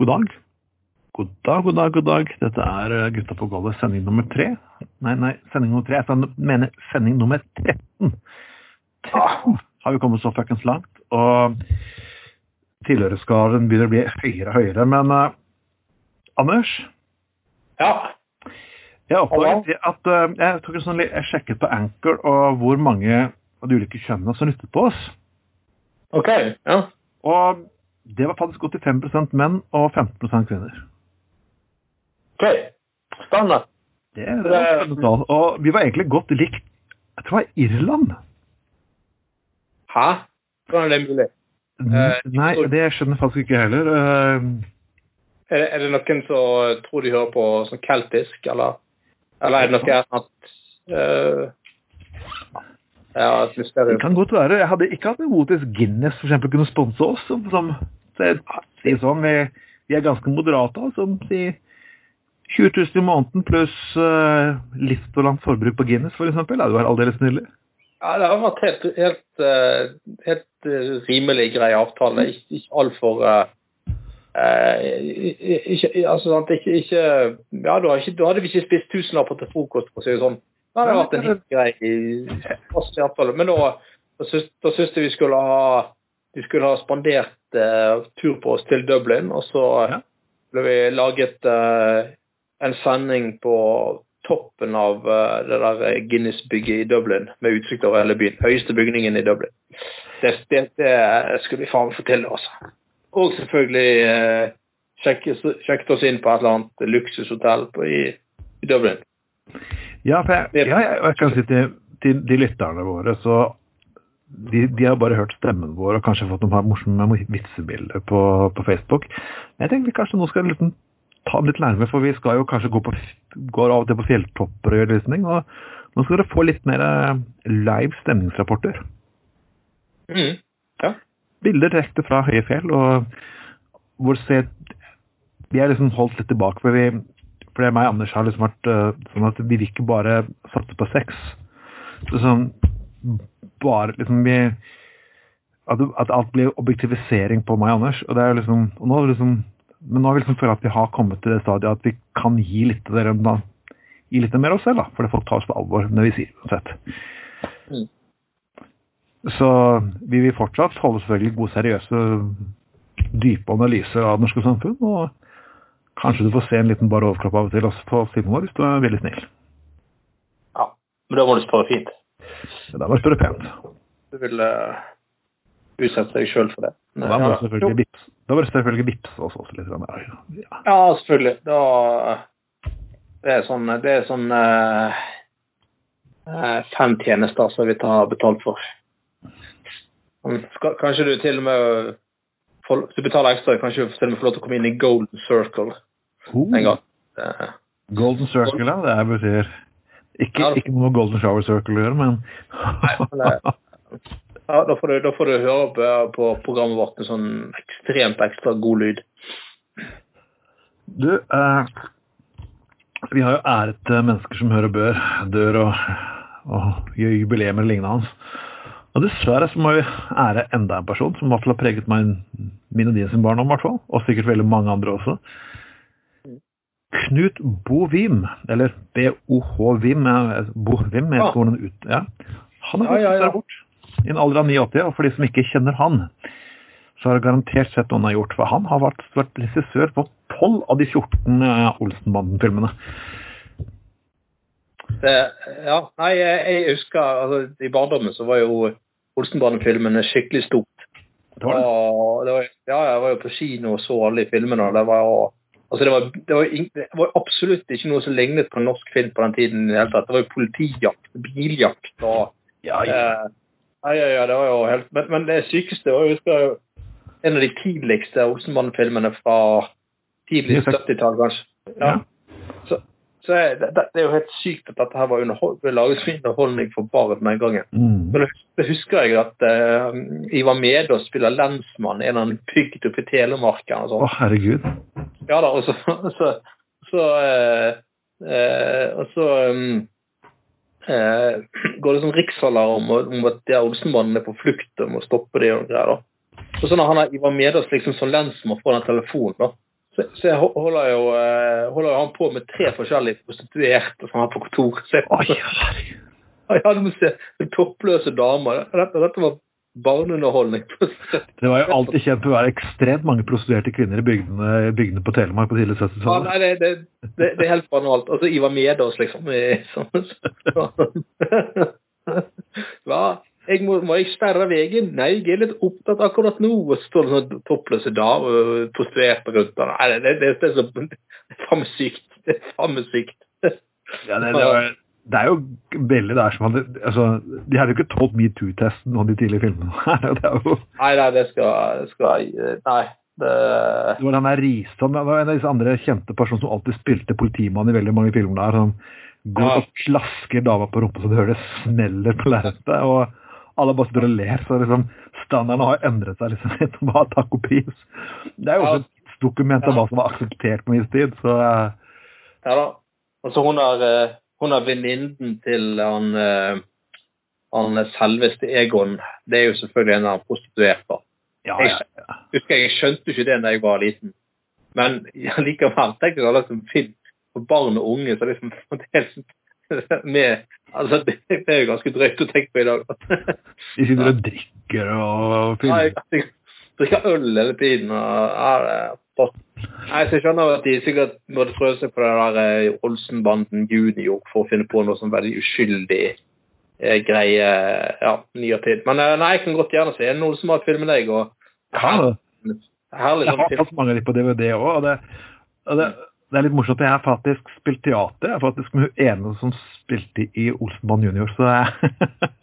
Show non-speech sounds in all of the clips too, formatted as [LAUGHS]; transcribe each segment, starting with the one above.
God dag. God dag, god dag, god dag. Dette er eh, Gutta på gulvet, sending nummer tre. Nei, nei, sending nummer tre. Jeg mener sending nummer 13. 13 har vi kommet så fuckings langt. Og tilhørerskaren begynner å bli høyere og høyere. Men uh, Anders? Ja? Jeg oppdaget at uh, jeg, tok en sånn, jeg sjekket på Anchor og hvor mange av de ulike kjønnene som lyttet på oss. Ok, ja. Og det var faktisk 85% menn og 15 kvinner. Ok, spennende. Det, det var spennende tall. Og vi var egentlig godt likt Jeg tror det var Irland. Hæ? Hvordan er det mulig? Uh, Nei, det skjønner jeg faktisk ikke heller. Uh, er, det, er, det, noen som tror de hører på sånn keltisk, eller, eller er det noe at uh, ja? Det kan godt være. Jeg hadde ikke hatt imot hvis Guinness for eksempel kunne sponse oss. Som, som sier sånn, vi, vi, er ganske moderate, som sier 20 000 i måneden pluss uh, langt forbruk på Guinness, f.eks. Det hadde vært aldeles nydelig. Ja, det har vært helt, helt, uh, helt uh, rimelig grei avtale. Ikke, ikke altfor uh, ikke, altså, sant, ikke, ikke, ja, da hadde vi ikke spist tusenlapper til frokost, for å si det sånn. Det hadde vært en helt grei fast avtale. Men da, da syntes jeg vi skulle ha vi skulle ha spandert uh, tur på oss til Dublin, og så ja. ble vi laget uh, en sending på toppen av uh, det der Guinness-bygget i Dublin, med utsikt over hele byen. Høyeste bygningen i Dublin. Det, det, det skulle vi faen få til, altså. Og selvfølgelig sjekket, sjekket oss inn på et eller annet luksushotell på, i, i, Dublin. Ja, for jeg, ja, jeg, kan si til, til de lytterne våre, så de, de, har bare hørt stemmen vår og kanskje fått noen morsomme vitsebilder på, på, Facebook. Men jeg tenkte vi kanskje nå skal liksom ta den litt nærmere, for vi skal jo kanskje gå på, går av og til på fjelltopper og gjøre lysning. Og nå skal dere få litt mer eh, live stemningsrapporter. Mm, ja. Bilder direkte fra høye fjell, og hvor se Vi er liksom holdt litt tilbake, for vi for det meg og Anders har liksom vært uh, sånn at vi vil ikke bare satse på sex. Så sånn bare liksom vi, at, at, alt blir objektivisering på meg og Anders. og det er jo liksom, og nå liksom men nå har vi liksom følt at vi har kommet til det stadiet at vi kan gi litt til dere da, gi litt mer av oss selv, da, Fordi folk tar oss på alvor når vi sier uansett. Mm. Så vi vil fortsatt holde selvfølgelig gode, seriøse, dype analyser av det norske samfunn. Og kanskje du får se en liten bar overkropp av og til også på siden vår hvis du er veldig snill. Ja, men da må du spørre fint. Da må du spørre pent. Du vil uh, utsette deg sjøl for det. Nei, da må du selvfølgelig vips. Da må du selvfølgelig vippse også, også litt. Ja. ja, selvfølgelig. Da Det er sånn, det er sånn uh, fem tjenester som vi tar betalt for. Kanskje du til og med du betaler ekstra, kanskje du til og med får lov til å komme inn i Golden Circle oh. en gang. Golden Circle, ja. Det betyr ikke, ja, ikke noe med Golden Shower Circle å gjøre, men Nei, men ja, da, får du, da får du høre på, på programmet vårt en sånn ekstremt ekstra god lyd. Du, eh, vi har jo æret mennesker som hører bør, dør og, og gjør jubileer lignende hans. Og dessverre så må vi ære enda en person som i hvert fall har preget meg, min og din sin barndom, i hvert fall. Og sikkert veldig mange andre også. Knut Bovim, eller B-O-H-Vim, Bovim, jeg tror han ut... Ja. Han har gått ja, ja, ja. bort i en alder av 89, og for de som ikke kjenner han, så har det garantert sett noe han har gjort. For han har vært, vært regissør på 12 av de 14 uh, Olsenbanden-filmene. Ja, nei, jeg husker altså, I barndommen så var jo Olsenbanden-filmene skikkelig stort. Det var det. Og det var, ja, jeg var jo på kino og så alle de filmene. og det var jo Altså det, var, det, var, det, var, absolutt ikke noe som lignet på norsk film på den tiden. i Det hele tatt. Det var jo politijakt, biljakt og Ja, ja. Eh, ja, ja, det var jo helt, men, men det sykeste var jo en av de tidligste Olsenmann-filmene fra tidlig 70-tall, kanskje. Ja. Så, så jeg, det, det, er jo helt sykt at dette her var ble laget som underholdning for barn den gangen. Mm. Men det husker jeg at uh, Ivar og spiller lensmann i en bygd oppe i Telemark. Å, oh, herregud. Ja da, og så, så, så, uh, uh, og så um, går det sånn riksalarm om, om at Olsenmannen er på flukt og må stoppe det og greier. da. Og så når han er Ivar Medas liksom som lensmann får den telefonen, da, Så, så jeg holder jo, eh, holder han på med tre forskjellige prostituerte som er på kontoret. Så jeg, Oi, [LAUGHS] ja, du må se toppløse damer. Dette, dette var barneunderholdning. Det var jo alltid kjent for å være ekstremt mange prostituerte kvinner i bygdene, bygdene på Telemark på tidlig Ja, 70-tallet. nei, det, det, det, er helt banalt. Altså, Ivar Medås, liksom. i- Hva? Jeg må, må jeg sperre veien? Nei, jeg er litt opptatt akkurat nå. Og så står det sånn toppløse damer prostituerte rundt. der. Nei, det, det, det er så faen meg sykt. Det er faen meg sykt. Ja, det, det, var, det er jo veldig der som hadde altså, De hadde jo ikke tålt metoo-testen og de tidlige filmene. [LAUGHS] det, er jo, Nei, nei, det skal, skal Nei. Det, det var der Riston, det var en av disse andre kjente personene som alltid spilte politimann i veldig mange filmer der. Som går Ja. og slasker dama på rumpa så du hører det smeller på lerretet. Og alle bare står og ler. Så liksom, standarden har endret seg liksom, [LAUGHS] etter hva takk og pris. Det er jo Ja. et dokument av hva som var akseptert på min tid. Så eh, ja da. Og så hun har... eh, hun er venninnen til han, eh, han selveste Egon. Det er jo selvfølgelig en av prostituerte. ja, Jeg, ja, ja. husker jeg skjønte ikke det da jeg var liten. Men [LAUGHS] ja, likevel tenker jeg liksom finner for barn og unge så liksom [LAUGHS] med Altså, det, er jo ganske drøyt å tenke på i dag. [LAUGHS] De sitter og drikker og Ja, filmer. jeg, jeg drikker øl hele tiden og ja, er. Nei, så jeg skjønner at de sikkert måtte prøve seg på den der eh, Olsenbanden junior for å finne på noe som veldig uskyldig eh, greie ja, nyere tid. Men eh, nei, jeg kan godt gjerne se en Olsenband-film med deg, og Ja, herlig Jeg sånn har fått mange av de på DVD òg. Og, det, og det, det er litt morsomt. Jeg har faktisk spilt teater. Jeg er faktisk med hun ene som spilte i Olsenmann junior. Så jeg,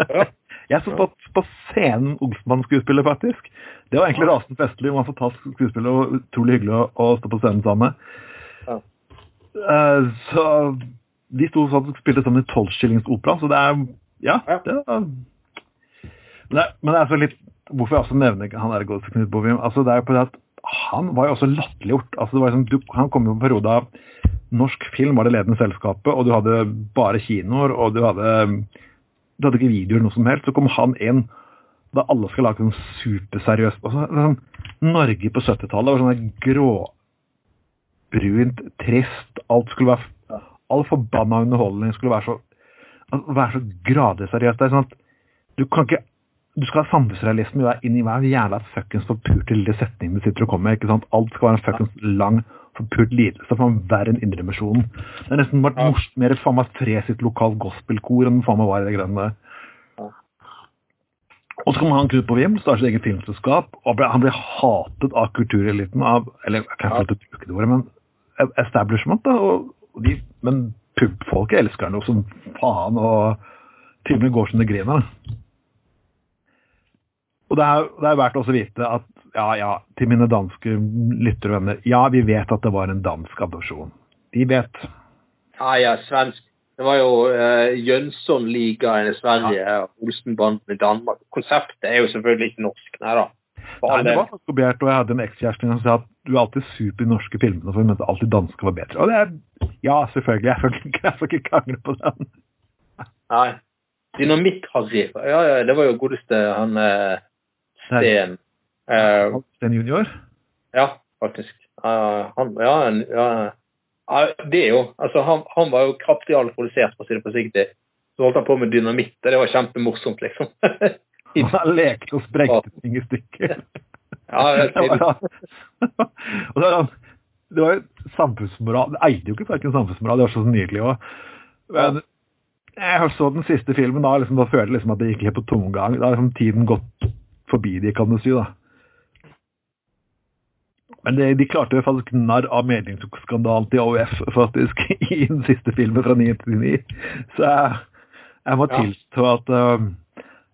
Ja. Jeg så på, på scenen Olsenmann-skuespiller, faktisk. Det var egentlig rasende festlig. Man var ta skuespillet, og utrolig hyggelig å, å stå på scenen sammen. Ja. Uh, så de sto sånn og spilte sammen i tolvskillingsopera, så det er Ja. Ja. Det var, men, det, men det er så litt Hvorfor jeg også nevner han der Godset Knut Bovim, altså det er på det at han var jo også latterliggjort. Altså liksom, du, han kom jo på en periode av norsk film var det ledende selskapet, og du hadde bare kinoer, og du hadde du hadde ikke videoer noe som helst. Så kom han inn da alle skal lage sånn superseriøst altså, sånn, Norge på 70-tallet var sånn gråbrunt, trist. Alt skulle være All forbanna underholdning skulle være så være så gradvis seriøst. Det er sånn at du kan ikke du skal ha samfunnsrealisme inn i hver jævla fuckings forpurte lille setning du sitter og kommer med. ikke sant? Alt skal være en fuckings lang, forpult lidelse for verre enn Indremisjonen. Det er nesten vært Ja. mer faen meg tre sitt lokal gospelkor enn faen meg var i det greiene der. Ja. Og så kommer han Knut Bovim, starter sitt eget filmselskap, og han blir hatet av kultureliten, av Eller jeg kan Ja. ikke bruke det ordet, men establishment, da. Og, og de, men pubfolket elsker han jo som faen, og til og med går som det griner. Og det er, det er verdt også å vite at ja, ja, til mine danske lyttere og venner, ja, vi vet at det var en dansk adopsjon. De vet. Ja, ja, svensk. Det var jo uh, Jønsson-ligaen i Sverige og Olsenbanden i Danmark. Konseptet er jo selvfølgelig ikke norsk, nei da. Nei, det var kopiert, og jeg hadde en ekskjæreste som sa at du er alltid super i norske filmene, for hun mente alltid danske var bedre. Og det er, ja, selvfølgelig, jeg skal ikke, jeg skal ikke krangle på den. Nei. Dynamitt-Harry. Ja, ja, det var jo godeste han uh, Sten. Eh, en junior. ja, faktisk. Uh, han, ja, ja, det er jo Altså, han, han var jo kraftig alkoholisert, for å si det forsiktig. Så holdt han på med dynamitt, og det var kjempemorsomt, liksom. [LAUGHS] Han lekte og sprengte ting i stykker. [LAUGHS] ja, helt [LAUGHS] og så er han, det var jo samfunnsmoral. Det eide jo ikke verken samfunnsmoral, det var så nydelig òg. Men jeg så den siste filmen da, liksom, da følte jeg liksom at det gikk helt på tomgang. Da har liksom tiden gått forbi de, kan du si. da. Men de, de klarte jo faktisk narr av meningsskandalen til AUF faktisk [LAUGHS] i den siste filmen fra 1999. Så jeg, jeg må tilstå at øh,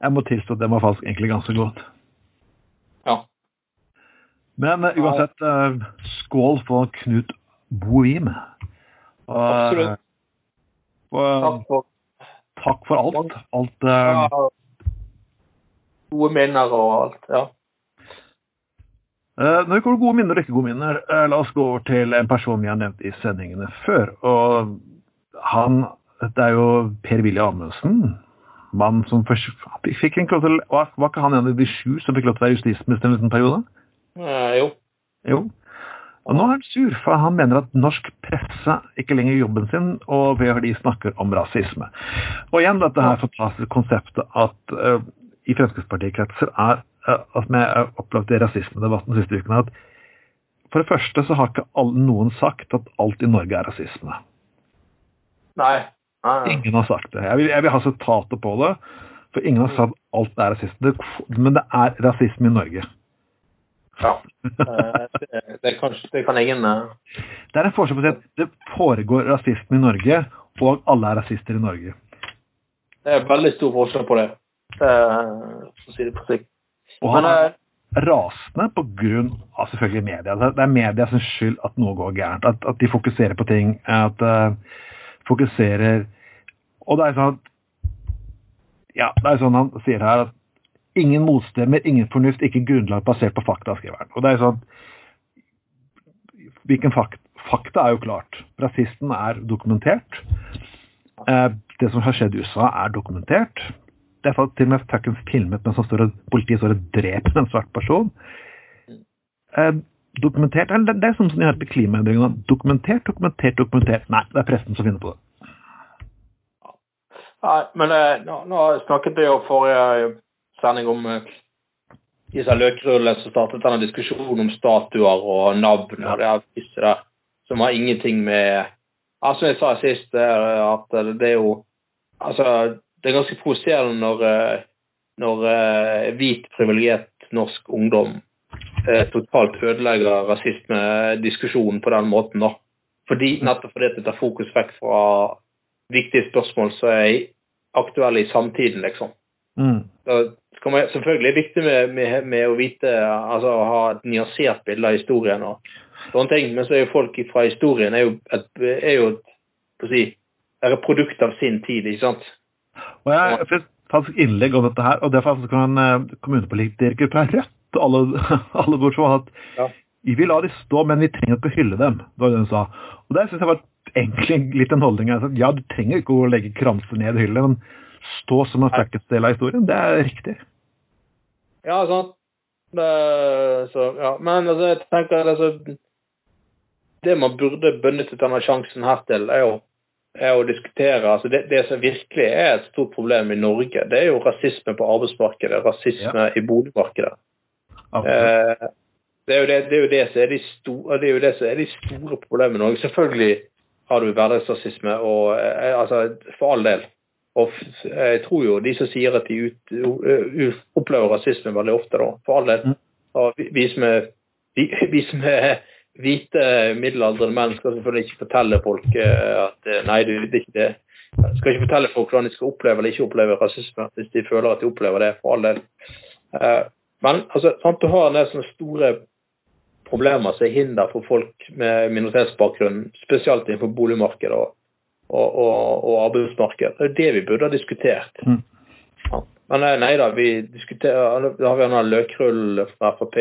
jeg må tilstå at den var faktisk egentlig ganske godt. Ja. Men uh, uansett, uh, skål for Knut Bohim. Absolutt. Og, Takk for takk for alt. alt uh, ja, gode minner og alt. Ja. Uh, når vi kommer gode minner og ikke gode minner, uh, la oss gå over til en person vi har nevnt i sendingene før. Og han Det er jo Per-Willy Amundsen. Mann som først fikk en til Var ikke han en av de sju som fikk lov til å være justisminister en liten periode? Eh, jo. Jo. Og nå er han sur, for han mener at norsk presse ikke lenger gjør jobben sin, og ved de snakker om rasisme. Og igjen dette her fantastiske konseptet at uh, i Fremskrittspartikretser er at vi har opplevd i rasismedebatten siste ukene at for det første så har ikke noen sagt at alt i Norge er rasisme. Nei. Nei. Ingen har sagt det. Jeg vil, jeg vil ha sitater på det, for ingen har sagt at alt er rasisme. Men det er rasisme i Norge. Ja. Det, det, kan, det kan ingen Det er en forskjell på å si at det foregår rasisme i Norge, og alle er rasister i Norge. Det er veldig stor forskjell på det, for å si det forsiktig. Og han er rasende på grunn av selvfølgelig media. Det er media sin skyld at noe går gærent. At, at de fokuserer på ting. At uh, fokuserer Og det er sånn at Ja, det er sånn han sier her at ingen motstemmer, ingen fornuft, ikke grunnlag basert på fakta, skriver han. Og det er sånn Hvilken fakta? Fakta er jo klart. Rasisten er dokumentert. Uh, det som har skjedd i USA, er dokumentert. Det er til og med fuckings filmet mens politiet står og dreper en svart person. Eh, dokumentert eller Det er som de har på klimaendringene. Dokumentert, dokumentert, dokumentert. Nei, det er pressen som finner på det. Nei, men eh, nå, nå, snakket vi jo forrige sending om eh, disse løkrullene som startet denne diskusjonen om statuer og navn og det disse der, som har ingenting med Altså, jeg sa sist at det er jo Altså, det er ganske provoserende når, eh, når uh, hvit, privilegert norsk ungdom uh, totalt ødelegger rasismediskusjonen på den måten. da. Fordi, nettopp fordi det tar fokus vekk fra viktige spørsmål som er aktuelle i samtiden, liksom. Mm. Man, selvfølgelig er det viktig med, med, med, å vite, altså å ha et nyansert bilde av historien og sånne ting, men så er jo folk fra historien er jo et, er jo et, si, er et produkt av sin tid, ikke sant? Og jeg har et faktisk innlegg om dette her, og det er faktisk en eh, kommunepolitiker fra Rødt, alle, [LAUGHS] alle bort som at ja. vi vil la de stå, men vi trenger ikke å hylle dem. Det var det hun sa. Og der syns jeg var egentlig litt en holdning. Altså, ja, du trenger ikke å legge kranse ned i hyllene, men stå som en fuckings del av historien. Det er riktig. Ja, sant. Det, så, ja. Men altså, jeg tenker altså, Det man burde benyttet denne sjansen her til, er jo er å diskutere altså det, det, som virkelig er et stort problem i Norge, det er jo rasisme på arbeidsmarkedet, rasisme ja. i boligmarkedet. Eh, det, er jo det, det, er jo det, som er de store, det er jo det som er de store problemene i Norge. Selvfølgelig har du hverdagsrasisme, og eh, altså, for all del. Og jeg tror jo de som sier at de ut, uh, opplever rasisme veldig ofte, da, for all del. Mm. Og vi, vi, som er, vi, vi som er hvite middelaldrende menn skal selvfølgelig ikke fortelle folk eh, at nei, du, det er ikke det. Skal ikke fortelle folk hvordan de skal oppleve eller ikke oppleve rasisme, hvis de føler at de opplever det, for all del. Eh, men altså, sant, du har en del sånne store problemer som er hinder for folk med minoritetsbakgrunn, spesielt innenfor boligmarkedet og, og, og, og arbeidsmarkedet. Det er det vi burde ha diskutert. Mm. Ja. Men nei da, vi diskuterer, da har vi en løkrull fra Frp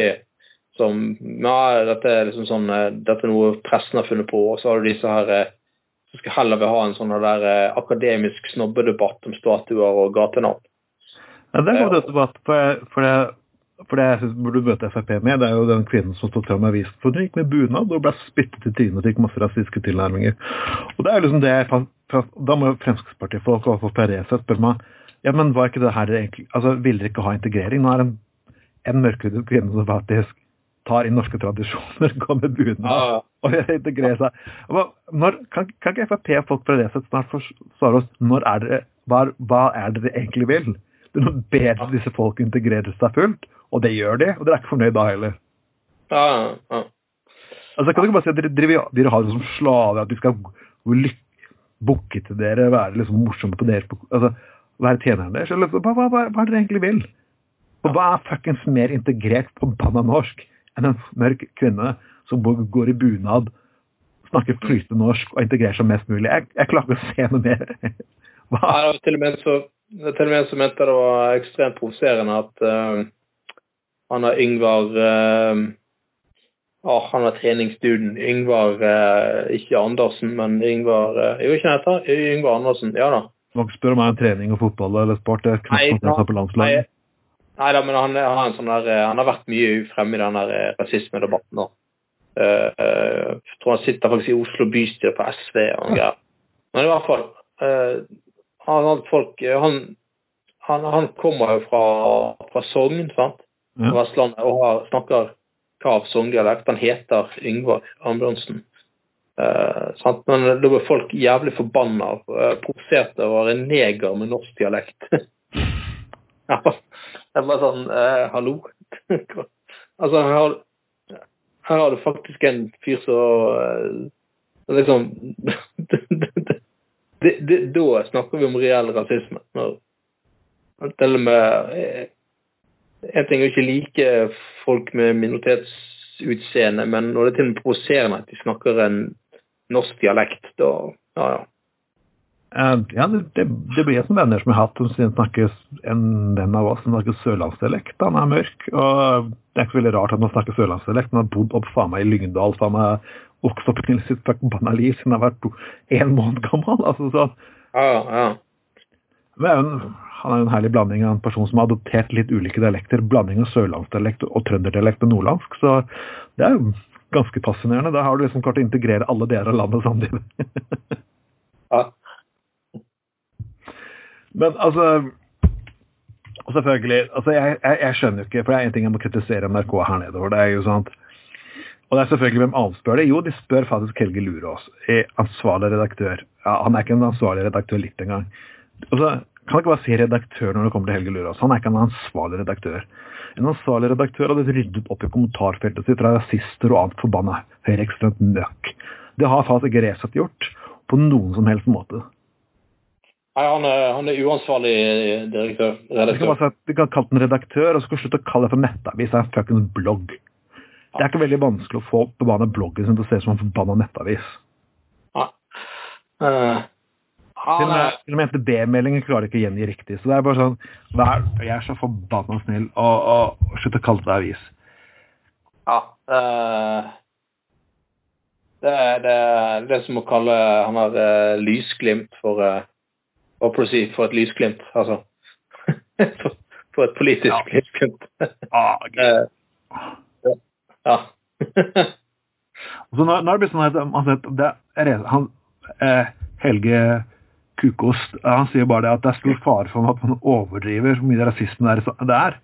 som ja, dette er liksom sånn eh, dette er noe pressen har funnet på, og så har du disse her eh, som skal heller vil ha en sånn der eh, akademisk snobbedebatt om statuer og gatenavn. Ja, det er en god debatt, for, for, det, for det jeg synes burde møte Frp med, det er jo den kvinnen som stod fram i avisen for hun gikk med bunad og ble spyttet i trynet og fikk masse rasistiske tilnærminger. Og det er jo liksom det jeg Da må jo Fremskrittspartifolk og Resett spørre meg ja, men var ikke det her egentlig altså Ville dere ikke ha integrering? Nå er en, en mørkhudet kvinne som faktisk tar inn norske tradisjoner, går med bunad og integrerer seg. Når, kan, kan, ikke Frp og folk fra Resett snart svare oss når er dere, hva, hva er det dere egentlig vil? Det er bedre disse folk integrerer seg fullt, og det gjør de, og dere er ikke fornøyd da heller. Ja, ja. Altså, Kan du ikke bare si at dere, dere, dere har det som slaver, at vi skal bukke til dere, være liksom morsomme på dere, altså, Være tjenerne deres? Hva, hva, hva, hva er det dere egentlig vil? Og hva er fuckings mer integrert på banna norsk enn en mørk kvinne som går i bunad, snakker flytende norsk og integrerer seg mest mulig. Jeg, jeg klarer ikke å se noe mer. [LAUGHS] Hva? Ja, til og med så til og med så mente det var ekstremt provoserende at uh, han har Yngvar uh, oh, Han er treningsduden. Yngvar uh, Ikke Andersen, men Yngvar uh, Jo, ikke heter Yngvar Andersen. Ja da. Du må ikke spørre meg om trening og fotball eller sport. Det er knapt på landslaget. Nei da, men han, han, sånn der, eh, han, har vært mye fremme i den der rasismedebatten nå. Uh, uh, tror han sitter faktisk i Oslo bystyre på SV. og noe [LAUGHS] greier. Men i hvert fall han, han, folk, han, han, han kommer jo fra, fra Sogn, sant? Ja. Fra Vestlandet, og har, snakker kav sogndialekt. Han heter Yngvar Ambjørnsen. Eh, sant? Men da ble folk jævlig forbanna uh, provoserte over en neger med norsk dialekt. [LAUGHS] ja, jeg bare sånn eh, Hallo? [LAUGHS] altså, her har, her har du faktisk en fyr som uh, liksom [LAUGHS] Da snakker vi om reell rasisme. Når, til og med eh, En ting er ikke like folk med minoritetsutseende, men når det er til og med provoserende at de snakker en norsk dialekt, da Ja, ja. Eh, Ja, det, det, blir som venner som jeg har hatt, som snakker en venn av oss som snakker sørlandsdialekt. Han er mørk, og det er ikke veldig rart at han snakker sørlandsdialekt. Han har bodd opp faen meg i Lyngdal, faen meg også i sitt forbanna liv siden han har vært én en måned gammel. altså sånn. ja, ja. Men han er jo en herlig blanding av en person som har adoptert litt ulike dialekter. Blanding av sørlandsdialekt og trønderdialekt med nordlandsk. Så det er jo ganske fascinerende. Da har du liksom klart å integrere alle deler av landet samtidig. [LAUGHS] ja. Men altså selvfølgelig altså jeg, jeg, jeg skjønner jo ikke, for det er én ting jeg må kritisere NRK her nedover. det er jo sånn og det er selvfølgelig hvem avspør spør det? Jo, de spør faktisk Helge Lurås, er ansvarlig redaktør. Ja, Han er ikke en ansvarlig redaktør litt engang. Altså, kan ikke bare si redaktør når det kommer til Helge Lurås. Han er ikke en ansvarlig redaktør. En ansvarlig redaktør hadde ryddet opp i kommentarfeltet sitt fra rasister og annet forbanna høyreekstremt møkk. Det har faktisk ikke Resett gjort på noen som helst måte. Nei, han er, han er uansvarlig direktør. Du kan Redaktør. at vi kan kalle den redaktør, og så skal du slutte å kalle det for nettavis. Det er en fuckings blogg. Det er ikke veldig vanskelig å få forbanna bloggen sin til å se ut som en forbanna nettavis. Nei. Uh, Til og med, til og med NTB-meldingen klarer ikke å gjengi riktig. Så det er bare sånn vær, Jeg er så forbanna snill, og, og, og slutt å kalle det avis. ja. Uh, det, er- det, det er som å kalle han har uh, lysglimt for uh, Si for et lysglimt, altså. [LAUGHS] for, et politisk Ja. lysglimt. Ah, [LAUGHS] Eh, ja. [LAUGHS] Så nå, nå er det sånn at altså, det er, han, eh, Helge Kukost han sier bare det at det er stor fare for at man overdriver hvor mye rasisme det er. Det er.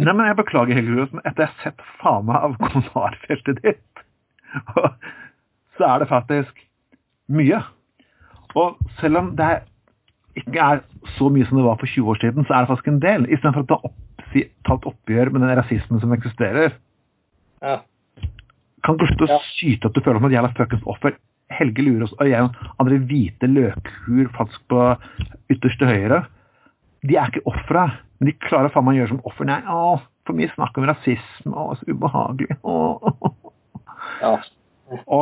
Nei, men Jeg beklager, Helge Kukost, men etter jeg har sett faen meg av kommentarfeltet ditt, så er det faktisk mye. Og selv om det er, ikke er så mye som det var for 20 år siden, så er det faktisk en del. Istedenfor å ta, opp, si, ta et oppgjør med den rasismen som eksisterer. ja. Kan ikke slutte å Ja. skyte at du føler som et jævla fuckings offer. Helge Lurås og jeg og andre hvite løkhuer faktisk på ytterste høyre, de er ikke ofre, men de klarer faen meg å gjøre som offer. Nei, å, for mye snakk om rasisme, å, så ubehagelig. Å, ja.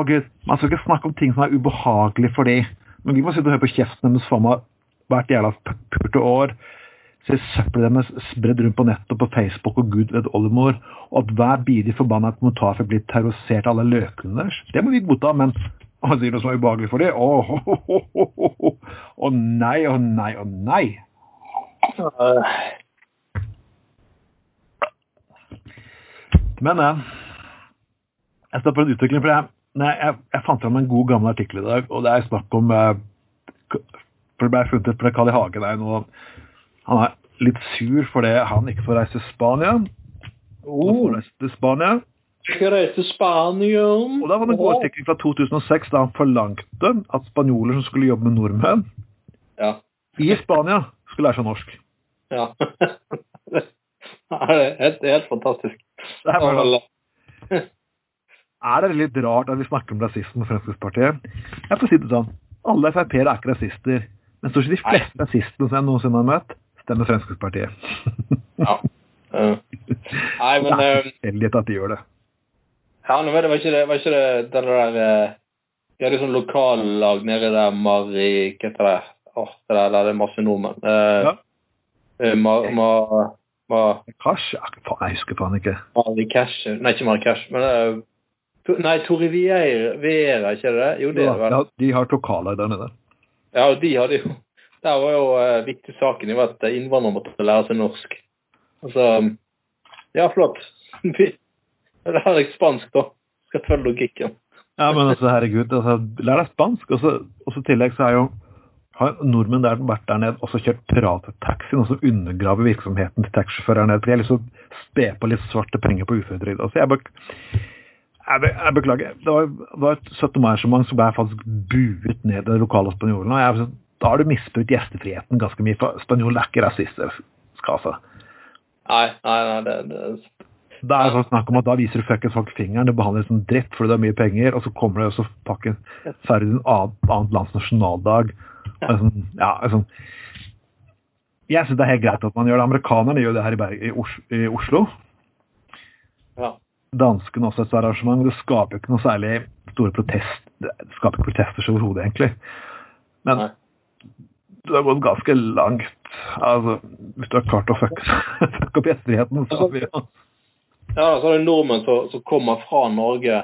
gud, man skal ikke snakke om ting som er ubehagelig for dem. Men vi må sitte og høre på kjeften deres faen meg hvert jævla pulte år. Se søppelet deres spredd rundt på nettet på Facebook og gud vet oldemor. Og at hver bidige forbanna kommentarfelt blir terrorisert av alle løkene deres. Det må vi godta, men å si noe som er ubehagelig for dem? Å oh, oh, oh, oh, nei, å nei, å nei. Eh, Men eh, jeg står på en utvikling, for jeg, jeg, jeg fant fram en god gammel artikkel i dag, og det er snakk om det ble funnet for Carl I. Hagen er nå Han er litt sur fordi han ikke får reise til Spania. Han får oh, reise til Spania. skal reise til Spania. Og da var det en god artikkel fra 2006 da han forlangte at spanjoler som skulle jobbe med nordmenn Ja. i Spania, skulle lære seg norsk. ja. [LAUGHS] Det er helt, er helt fantastisk. Det er, bare, er det litt rart at vi snakker om rasisme med Fremskrittspartiet? Jeg får si det sånn. Alle Frp-ere er ikke rasister. Men stort sett de fleste nazistene som jeg noensinne har møtt, stemmer Fremskrittspartiet. [LAUGHS] Ja. Uh, Nei, men det er eh, tilfeldighet at de gjør det. Ja, nå vet jeg, var ikke det, var ikke det den der eh, De hadde sånn lokallag nede der Mari Hva heter det? Oh, det der, der det er masse nordmenn. Uh, Ja. eh, Ma, ma, ma, Kanskje? Jeg husker faen ikke. Mari Cash Nei, ikke Mari Cash, men uh, Nei, Vieira, ikke det? Jo, det er det. Ja, de har lokallag der nede. Ja, og de hadde jo Der var jo eh, viktig saken jo at innvandrere måtte lære seg norsk. Altså Ja, flott. [LAUGHS] Lærer jeg spansk, da. skal følge logikken. Ja, men altså, herregud, altså, lær deg spansk. Og så i tillegg så er jo har nordmenn der vært der nede også kjørt pirattaxi, noe som undergraver virksomheten til taxisjåfører nede. For de har liksom spe på litt svarte penger på uføretrygd. Altså, jeg, bek jeg, be jeg, beklager. Det var, var et 17. mai-arrangement som ble faktisk buet ned den de lokale spanjolen. og jeg, Da har du misbrukt gjestefriheten ganske mye, for Spanjolen er ikke rasister. Skal altså. Nei, nei, nei, det, det det er sånn snakk om at Da viser du fuckings folk fingeren, du det som dritt fordi du har mye penger, og så kommer det også pakken feirer din annet, annet lands nasjonaldag. Ja. Sånn, ja, sånn. Jeg syns det er helt greit at man gjør det. Amerikanerne gjør det her i, Berg, i Oslo. Ja. Danskene også et arrangement. Det skaper ikke noe særlig store protest, det skaper ikke protester overhodet, egentlig. Men Nei. du har gått ganske langt. Altså, hvis du har klart å fucke, [LAUGHS] fuck opp gjestfriheten, så har vi jo Ja, så er det nordmenn som, som kommer fra Norge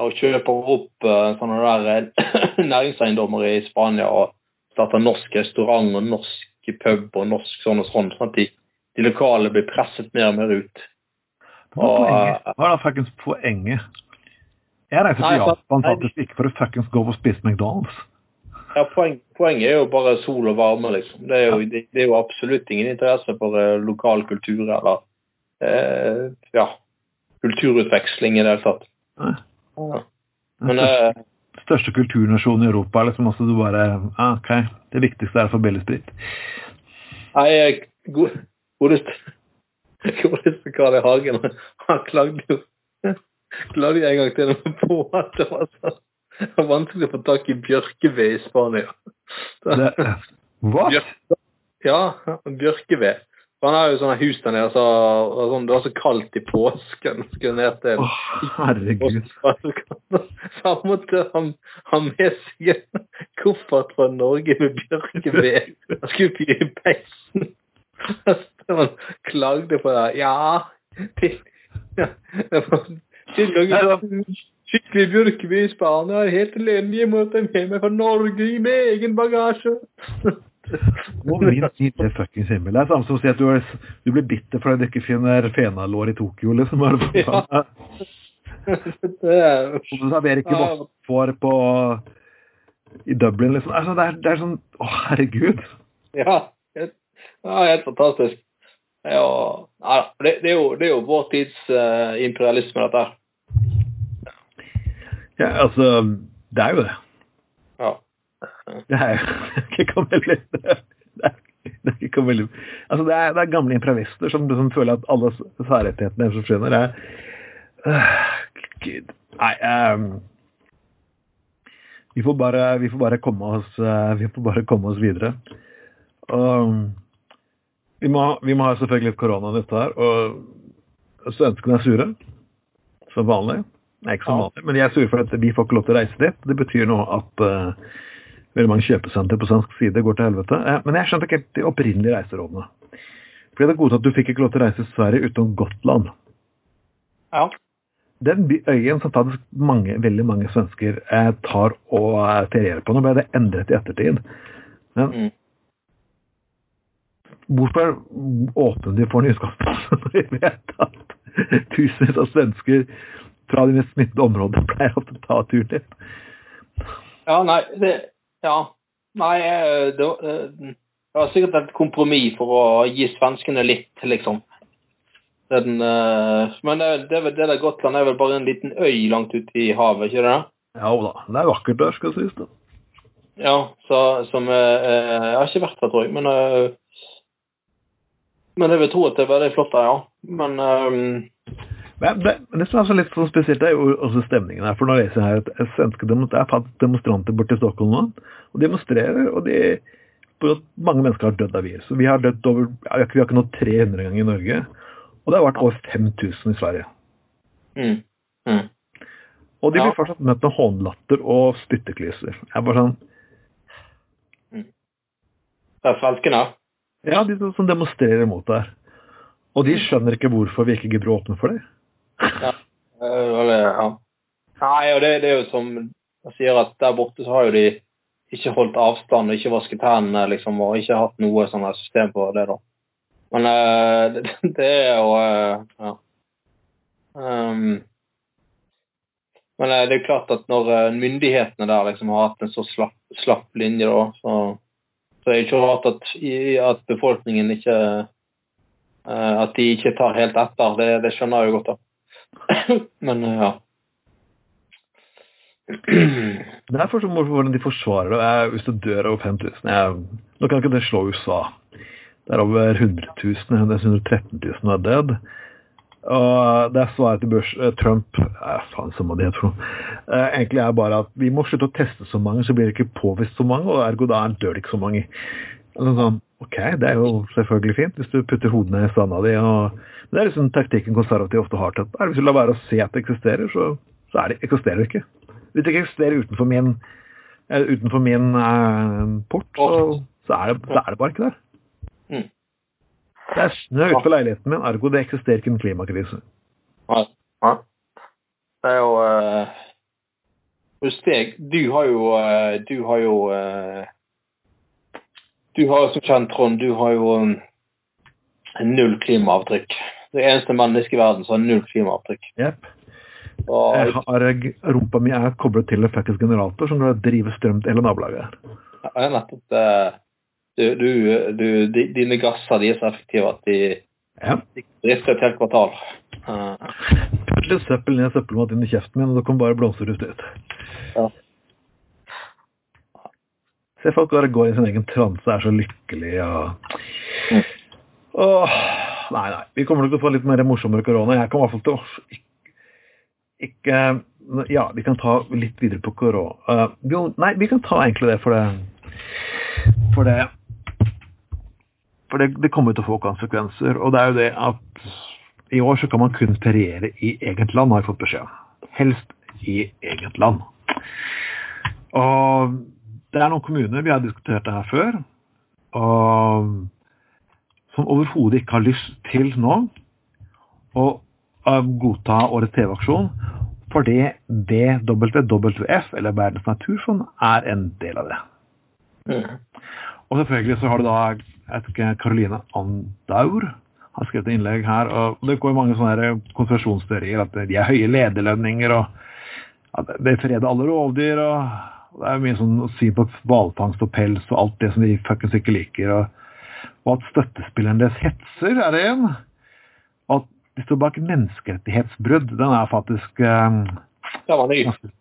og kjøper opp uh, sånne der [CLEARS THROAT] næringseiendommer i Spania og starter norsk restaurant og norsk pub og norsk sånn og sånn. sånn at de, de lokale blir presset mer og mer ut. Hva er? Hva er da fuckings poenget? Jeg reiser til Japan faktisk ikke for å fuckings gå og spise McDonald's. Ja, poen, Poenget er jo bare sol og varme, liksom. Det er jo, det, det er jo absolutt ingen interesse for uh, lokal kultur eller uh, ja, kulturutveksling i det hele tatt. Nei. Ja. Men uh, Største kulturnasjonen i Europa, liksom også du bare ah, OK, det viktigste er å få billig sprit. Nei, godeste Karl I. Hagen, han klagde jo klagde en gang til på at det var så vanskelig å få tak i bjørkeved i Spania. Hva? Ja, bjørkeved. Han har jo sånne hus der nede, så, sånn, det var så kaldt i påsken. Skulle ned til oh, Herregud. Så han måtte ha, med seg en koffert fra Norge med bjørkeved. Han skulle fyre i peisen. Han klagde på det. Ja, til, ja, det var Skikkelig bjørkeby i Spania er helt elendig. mot dem hjemme med meg fra Norge med egen bagasje. Min til fuckings himmel. Det er samme som å si at du, er, du blir bitter fordi du ikke finner fenalår i Tokyo, liksom. Er det ja. det er du serverer ikke vaffel på i Dublin, liksom. Altså, det, er, det er sånn Å, herregud. Ja. Helt, ja, helt fantastisk. Ja, det, det, er jo, det er jo vår tids uh, imperialisme, dette her. Ja, altså Det er jo det. Ja. Det er jo ikke veldig det det er veldig [LAUGHS] Altså, det er, det er gamle imperialister som, som, føler at alle særrettighetene som forsvinner, er uh, Gud. Nei um, vi, får bare, vi får bare komme oss uh, Vi får bare komme oss videre. Og vi må, vi må ha selvfølgelig litt korona i dette her, og svenskene er sure. Som vanlig. Nei, ikke som vanlig, men de er sure for at vi får ikke lov til å reise dit. Det betyr nå at uh, veldig mange kjøpesenter på svensk side går til helvete. Uh, men jeg skjønte ikke helt de opprinnelige reiserådene. For det er godtatt at du fikk ikke lov til å reise til Sverige utenom Gotland. Ja. Den øyen som faktisk mange, veldig mange svensker eh, tar og eh, ferierer på. Nå ble det endret i ettertid. Men Mm. Hvorfor åpner de for nyskapelse når de vet at tusenvis av svensker fra de mest smittede områdene pleier å ta turen dit? Ja, nei, det Ja. Nei, eh, det, eh, det var sikkert et kompromiss for å gi svenskene litt, liksom. Den, eh, men det, det, det der Gotland er vel bare en liten øy langt ute i havet, ikke det? Ja da, det er vakkert der, skal sies. da. Ja, så, som Jeg har ikke vært der, tror jeg, men Men jeg vil tro at det er veldig flott der, ja. Men um... Men det, det som er så litt sånn spesielt, er jo også stemningen her. For nå leser jeg her at svenske er demonstranter borte i Stockholm nå. Og demonstrerer, og de mange mennesker har dødd av virus. Vi har dødd over Vi har ikke, nådd 300 ganger i Norge. Og det har vært over 5000 i Sverige. mm, mm. Og de blir Ja. fortsatt møtt med hånlatter og spytteklyser. Jeg er bare sånn Det er svenskene. Ja, de som demonstrerer mot det her. Og de skjønner ikke hvorfor vi ikke gidder å åpne for det. Ja. Eh, ja. Nei, og det, det er jo som jeg sier at der borte så har jo de ikke holdt avstand og ikke vasket hendene, liksom, og ikke hatt noe sånn system på det, da. Men eh, [LAUGHS] det, det er jo eh, Ja. Um, Men det er jo klart at når myndighetene der liksom har hatt en så slapp, slapp linje, da, så, så det er ikke rart at, at befolkningen ikke At de ikke tar helt etter. Det, det skjønner jeg jo godt, da. [CLEARS THROAT] Men ja. Det er fortsatt morsomt hvordan de forsvarer det. Hvis du dør over 5000 jeg, Nå kan ikke det slå USA. Det er over 100 000. 113 000 er dødd. Og det er svaret til Bush, eh, Trump eh, faen samme det, jeg. Eh, egentlig er bare at vi må slutte å teste så mange, så blir det ikke påvist så mange, og ergo da dør det ikke så mange. Sånn, sånn, ok, det er jo selvfølgelig fint hvis du putter hodene i sanda di. Og, det er liksom taktikken konservative ofte har tatt. Hvis du lar være å se at det eksisterer, så, så det, eksisterer det ikke. Hvis det ikke eksisterer utenfor min, utenfor min eh, port, så, så, er det, så, er det, bare ikke der. Mm. Det er snø utenfor leiligheten min, ergo det eksisterer ikke en klimakrise. Ja. ja. Det er jo uh, Hos deg, du har jo uh, Du har jo uh, Du har som kjent, Trond, du har jo um, null klimaavtrykk. Det eneste mennesket i verden som har null klimaavtrykk. Yep. Jeg har, rumpa mi er koblet til en faktisk generator som driver strøm til hele nabolaget. Ja, nettopp du, du, du, Dine gasser de er så effektive at de, ja. drifter et helt kvartal. Putt litt søppel ned søppelmat inn i kjeften min, og det kommer bare blomsterrust ut. Ja. Se folk bare går i sin egen transe, er så lykkelige og mm. Åh, Nei, nei. Vi kommer nok til å få litt mer morsommere korona. Jeg kommer i hvert fall til å ikke Ja, vi kan ta litt videre på korona. Uh, nei, vi kan ta egentlig det, for det For det For det, det kommer til å få konsekvenser. Og det er jo det at i år så kan man kun feriere i eget land, har jeg fått beskjed om. Helst i eget land. Og det er noen kommuner, vi har diskutert det her før, og som overhodet ikke har lyst til nå å godta årets TV-aksjon fordi WWF, eller Verdens naturfond, er en del av det. Mm. Og selvfølgelig så har du da jeg tror Caroline Andaur har skrevet et innlegg her. og Det går mange sånne konspirasjonsteorier at de er høye lederlønninger og at det freder alle rovdyr. og Det er mye sånn syn på hvalfangst og pels og alt det som de fuckings ikke liker. og, og at støttespilleren deres hetser, er det en. Og at de står bak menneskerettighetsbrudd. Den er faktisk um, ganske,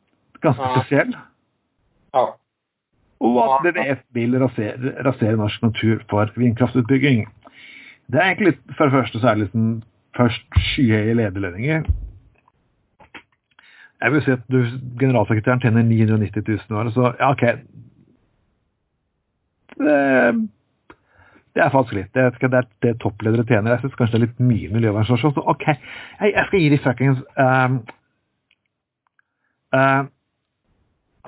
ganske spesiell. Ja. Og at WWF vil rasere, rasere, norsk natur for vindkraftutbygging. Det er egentlig for det første så er det liksom først skyhøye lederlønninger. Jeg vil si at du, generalsekretæren tjener 990 000 år, så ja, OK. Det, det er faktisk litt. Det, det er det toppledere tjener. Jeg syns kanskje det er litt mye miljøvernstasjon. Så OK, jeg, skal gi de fuckings um, uh,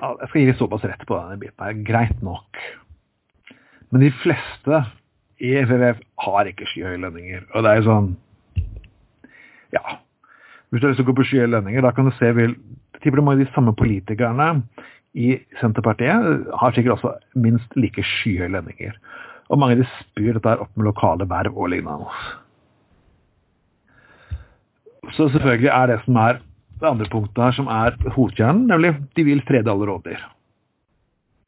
Jeg skal gi såpass rett på denne biten her. Greit nok. Men de fleste i FFF har ikke skyhøye lønninger. Og det er jo sånn Ja. Hvis du har lyst til å gå på skyhøye lønninger, da kan du se vel Tipper det av de samme politikerne i Senterpartiet har sikkert også minst like skyhøye lønninger. Og mange de spyr dette opp med lokale verv og lignende. Så selvfølgelig er det som er det andre punktet her, som er hovedkjernen, nemlig de vil frede alle rovdyr.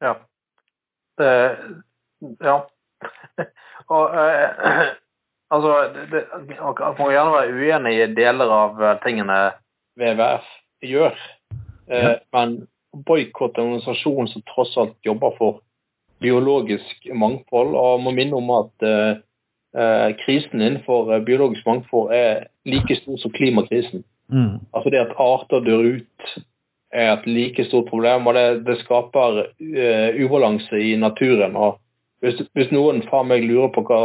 Ja. Det, ja. [LAUGHS] og eh, altså det, Man må gjerne være uenig i deler av tingene WWF gjør, eh, ja. men boikott en organisasjon som tross alt jobber for biologisk mangfold. Og må minne om at eh, eh, krisen innenfor eh, biologisk mangfold er like stor som klimakrisen. Mm. Altså det at arter dør ut er et like stort problem, og det, det skaper uh, ubalanse i naturen. og hvis, hvis noen fra meg lurer på hva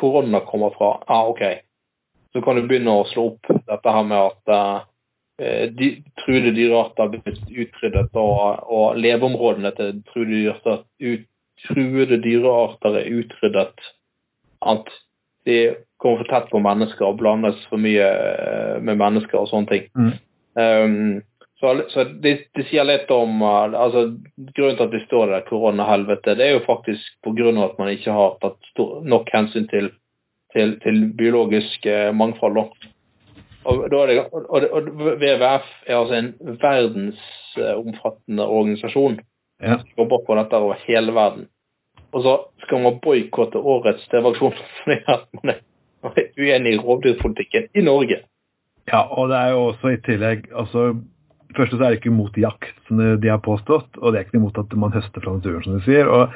korona kommer fra, ah, ok, så kan du begynne å slå opp dette her med at uh, de, truede dyrearter blitt utryddet, og, og leveområdene til truede dyrearter ut, truede dyrearter er utryddet. At de kommer for tett på mennesker og blandes for mye eh, med mennesker og sånne ting. Mm. Um, så, så det, de sier litt om uh, altså Grunnen til at vi står der koronahelvete, det er jo faktisk pga. at man ikke har tatt stor, nok hensyn til, til, til biologisk uh, mangfold. Og, og, og, og WWF er altså en verdensomfattende organisasjon Ja. som jobber på dette over hele verden. Og så skal man boikotte årets TV-aksjon fordi at man man er uenig i rovdyrpolitikken i Norge. Ja, og det er jo også i tillegg altså, Først så er det ikke imot jakt, som de- har påstått, og det er ikke imot at man høster fra naturen, som de sier. og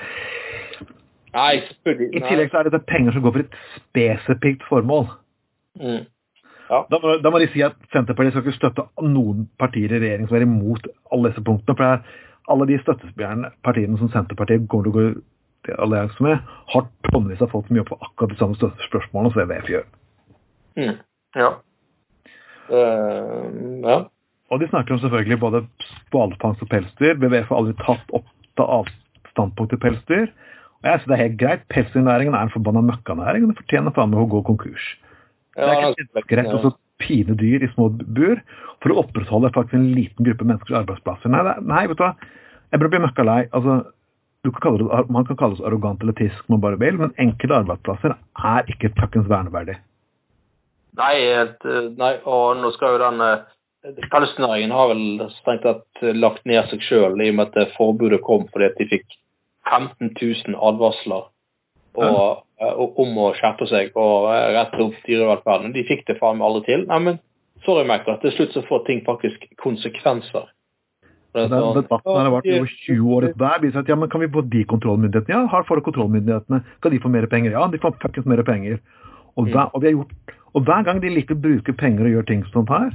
Nei. I tillegg så er dette penger som går for et spesifikt formål. Mm. Da må, da må de si at Senterpartiet skal ikke støtte noen partier i regjering som er imot alle disse punktene. For det er alle de støttespillerne partiene som Senterpartiet kommer til å gå allianse med, har tonnevis av folk som jobber på akkurat de samme spørsmålene som WWF gjør. Mm. Ja. Uh, ja. Og de snakker om selvfølgelig både hvalfangst og pelsdyr. WWF har aldri tatt opp av standpunkt til pelsdyr. Og jeg synes det er helt greit. Pelsdyrnæringen er en forbanna møkkanæring, og den fortjener faen meg å gå konkurs. Det er Ja, ikke greit å pine dyr i små bur for å opprettholde faktisk en liten gruppe menneskers arbeidsplasser. Nei, nei vet du hva. Jeg burde bli møkkalei. Altså, kan det, man kan kalle oss arrogant eller tisk man bare vil, men enkelte arbeidsplasser er ikke takkens verneverdig. Nei, nei, og nå skal jo den Pelsnæringen har vel strengt tatt lagt ned seg sjøl i og med at forbudet kom fordi at de fikk 15 000 advarsler og, ja. om å skjerpe seg og eh, rette opp dyrevelferden. De fikk det faen meg aldri til. Nei, men sorry, Michael, til slutt så får ting faktisk konsekvenser. Det Den sånn, debatten har vært over 20 år der. viser at ja, men Kan vi få de kontrollmyndighetene? Ja, har for kontrollmyndighetene. Skal de få mer penger? Ja, de får fuckings mer penger. Og hver, og, vi har gjort, og hver gang de liker å bruke penger og gjøre ting sånn her,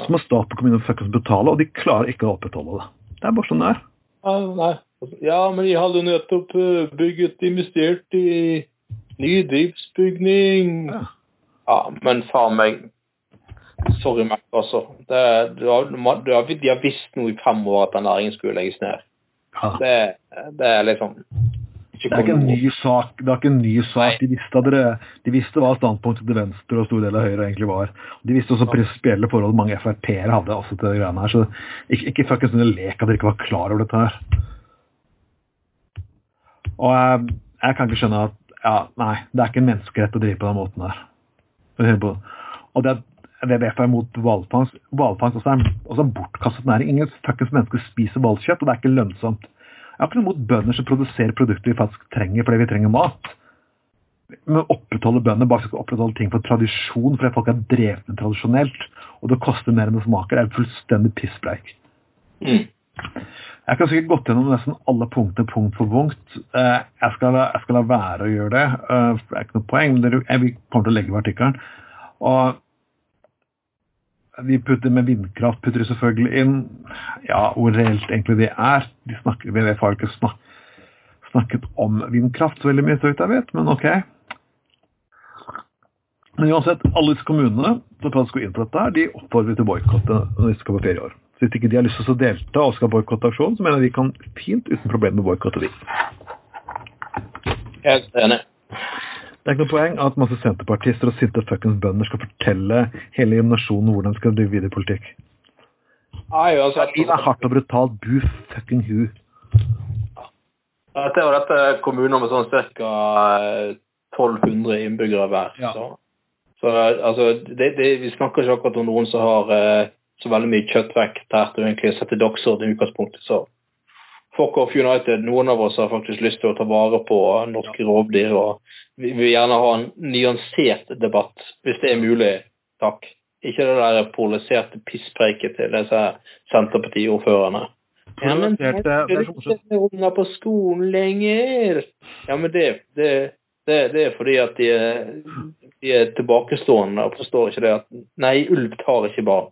så må stat og kommune fuckings betale, og de klarer ikke å opprettholde det. Det er bare sånn det er. Ja, nei. ja, men de hadde jo nettopp eh, bygget, investert i ny driftsbygning. Ja. Ja, men faen meg Sorry, Mac, altså. Det, du har, du har, de har visst nå i fem år at den næringen skulle legges ned. Ja. Det, det er liksom Det er ikke en ny sak. Det er ikke en ny sak. De visste, dere, de visste hva standpunktet til venstre og stor del av høyre egentlig var. De visste også prinsipielle forhold mange Frp-ere hadde også til det greiene her. Så ikke, ikke fuckings en lek at dere ikke var klar over dette her. Og jeg, jeg kan ikke skjønne at ja, nei, det er ikke en menneskerett å drive på den måten på. Og det, det vet er mot hvalfangst. Hvalfangst også er også bortkastet næring. Ingen fuckings mennesker spiser hvalkjøtt, og det er ikke lønnsomt. Jeg har ikke noe mot bønder som produserer produkter vi faktisk trenger fordi vi trenger mat. Men å opprettholde bønder bare skal opprettholde ting for tradisjon, fordi folk er drevne tradisjonelt, og det koster mer enn det smaker, er fullstendig pisspreik. Mm. Jeg kan sikkert gått gjennom nesten alle punkter punkt for punkt. Eh, Jeg skal, jeg skal la være å gjøre det, eh, det er ikke noe poeng, men det, vi kommer til å legge ved artikkelen. Og vi putter med vindkraft putter de selvfølgelig inn. Ja, hvor reelt egentlig det er. De snakker, vi har ikke snak, snakket om vindkraft så veldig mye, så vidt jeg vet, men ok. Men uansett, alle disse kommunene som går inn på dette, de oppfordrer til boikott når de skal på ferie år. Så hvis ikke de har lyst til å delta og skal boikotte aksjonen, så mener jeg de kan fint uten problemer boikotte de. Helt enig. Det er ikke noe poeng at masse senterpartister og sinte fuckings bønder skal fortelle hele nasjonen hvordan de skal drive videre politikk. Nei, altså, Livet er hardt og brutalt. Bu fucking hu. Dette er jo dette kommuner med sånn ca. 1200 innbyggere hver. Ja. Så, så altså, det, det, vi snakker ikke akkurat om noen som har eh, så veldig mye kjøttvekt her til å sette dagsorden i utgangspunktet. Så fuck off United. Noen av oss har faktisk lyst til å ta vare på norske rovdyr. og Vi vi vil gjerne ha en nyansert debatt, hvis det er mulig. Takk. Ikke det der polariserte pisspreiket til disse Senterpartiordførerne. Ja, men er- er- er ikke unger på skolen lenger. Ja, men det, det, det, det er fordi at de er, de er tilbakestående og forstår ikke det at Nei, ulv tar ikke barn.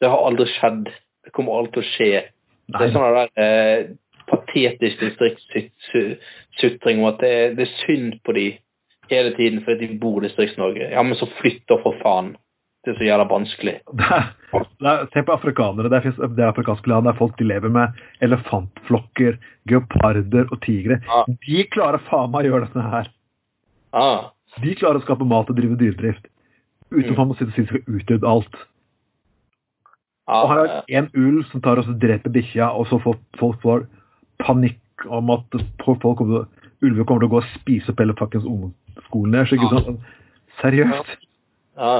Det har aldri skjedd. Det kommer aldri til å skje. Det er sånn der eh, patetisk distriktssutring om at det, er- det er synd på de hele tiden fordi de bor i Distrikts-Norge. Ja, men så flytter for faen. Det er så jævla vanskelig. det er, er, se på afrikanere. Det finnes det er afrikanske land der folk de lever med elefantflokker, geoparder og tigre. Ja. De klarer faen meg å gjøre dette her. Ah, De klarer å skape mat og drive dyredrift. Utenfor Mm. man må si de skal utrydde alt. Og her er en ulv som tar og dreper bikkja, og så får folk får panikk om at folk kommer, ulver kommer til å gå og spise opp hele fuckings ungdomsskolen deres. Ikke Ja. sant? Seriøst. ja.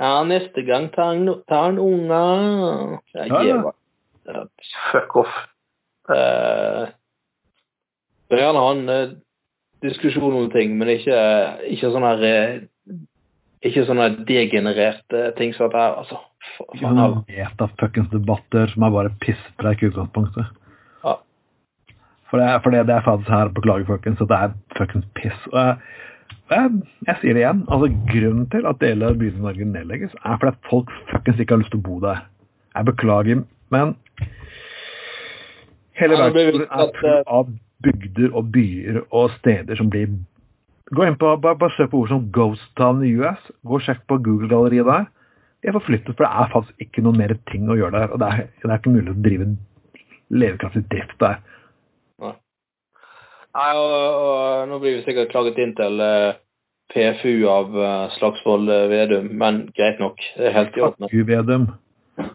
Ja, neste gang tar han, tar han unger. Ja, Ja, ja. ja, Fuck off. Uh, jeg vil gjerne ha en eh, diskusjon om ting, men ikke, ikke sånn her eh, ikke sånne degenererte ting som dette her, altså. Faen, sånne meta-fuckings debatter som er bare pisspreik i utgangspunktet. Ja. For, det, for det, det er faktisk her, beklager folkens, at det er fuckings piss. Og jeg, jeg, jeg sier det igjen, altså grunnen til at deler av byen i Norge nedlegges, er fordi at folk fuckings ikke har lyst til å bo der. Jeg beklager, men hele verden er full av bygder og byer og steder som blir Gå inn på, bare, bare søk på ord som Ghost Town i US. Gå og sjekk på Google-galleriet der. De er forflyttet, for det er faktisk ikke noe mer ting å gjøre der. Og det er, det er ikke mulig å drive levekraftig drift der. Nei, og, og nå blir vi sikkert klaget inn til uh, PFU av uh, Slagsvold uh, Vedum, men greit nok. Det er helt i orden. Fuck Vedum.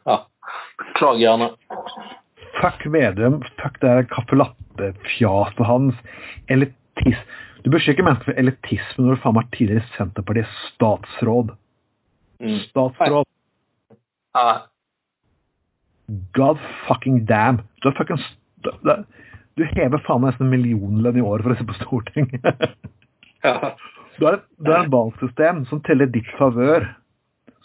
Ja. Klag gjerne. Fuck Vedum. Fuck det der caffè latte-fjaset hans. Elitis. Du beskylder ikke mennesker for elitisme når du faen meg er tidligere Senterpartiets statsråd. Mm. Statsråd. Ja, God fucking damn. Du er fucking du- hever faen meg nesten en millionlønn i året for å se på Stortinget. ja. Du har et, et valgsystem som teller ditt favør.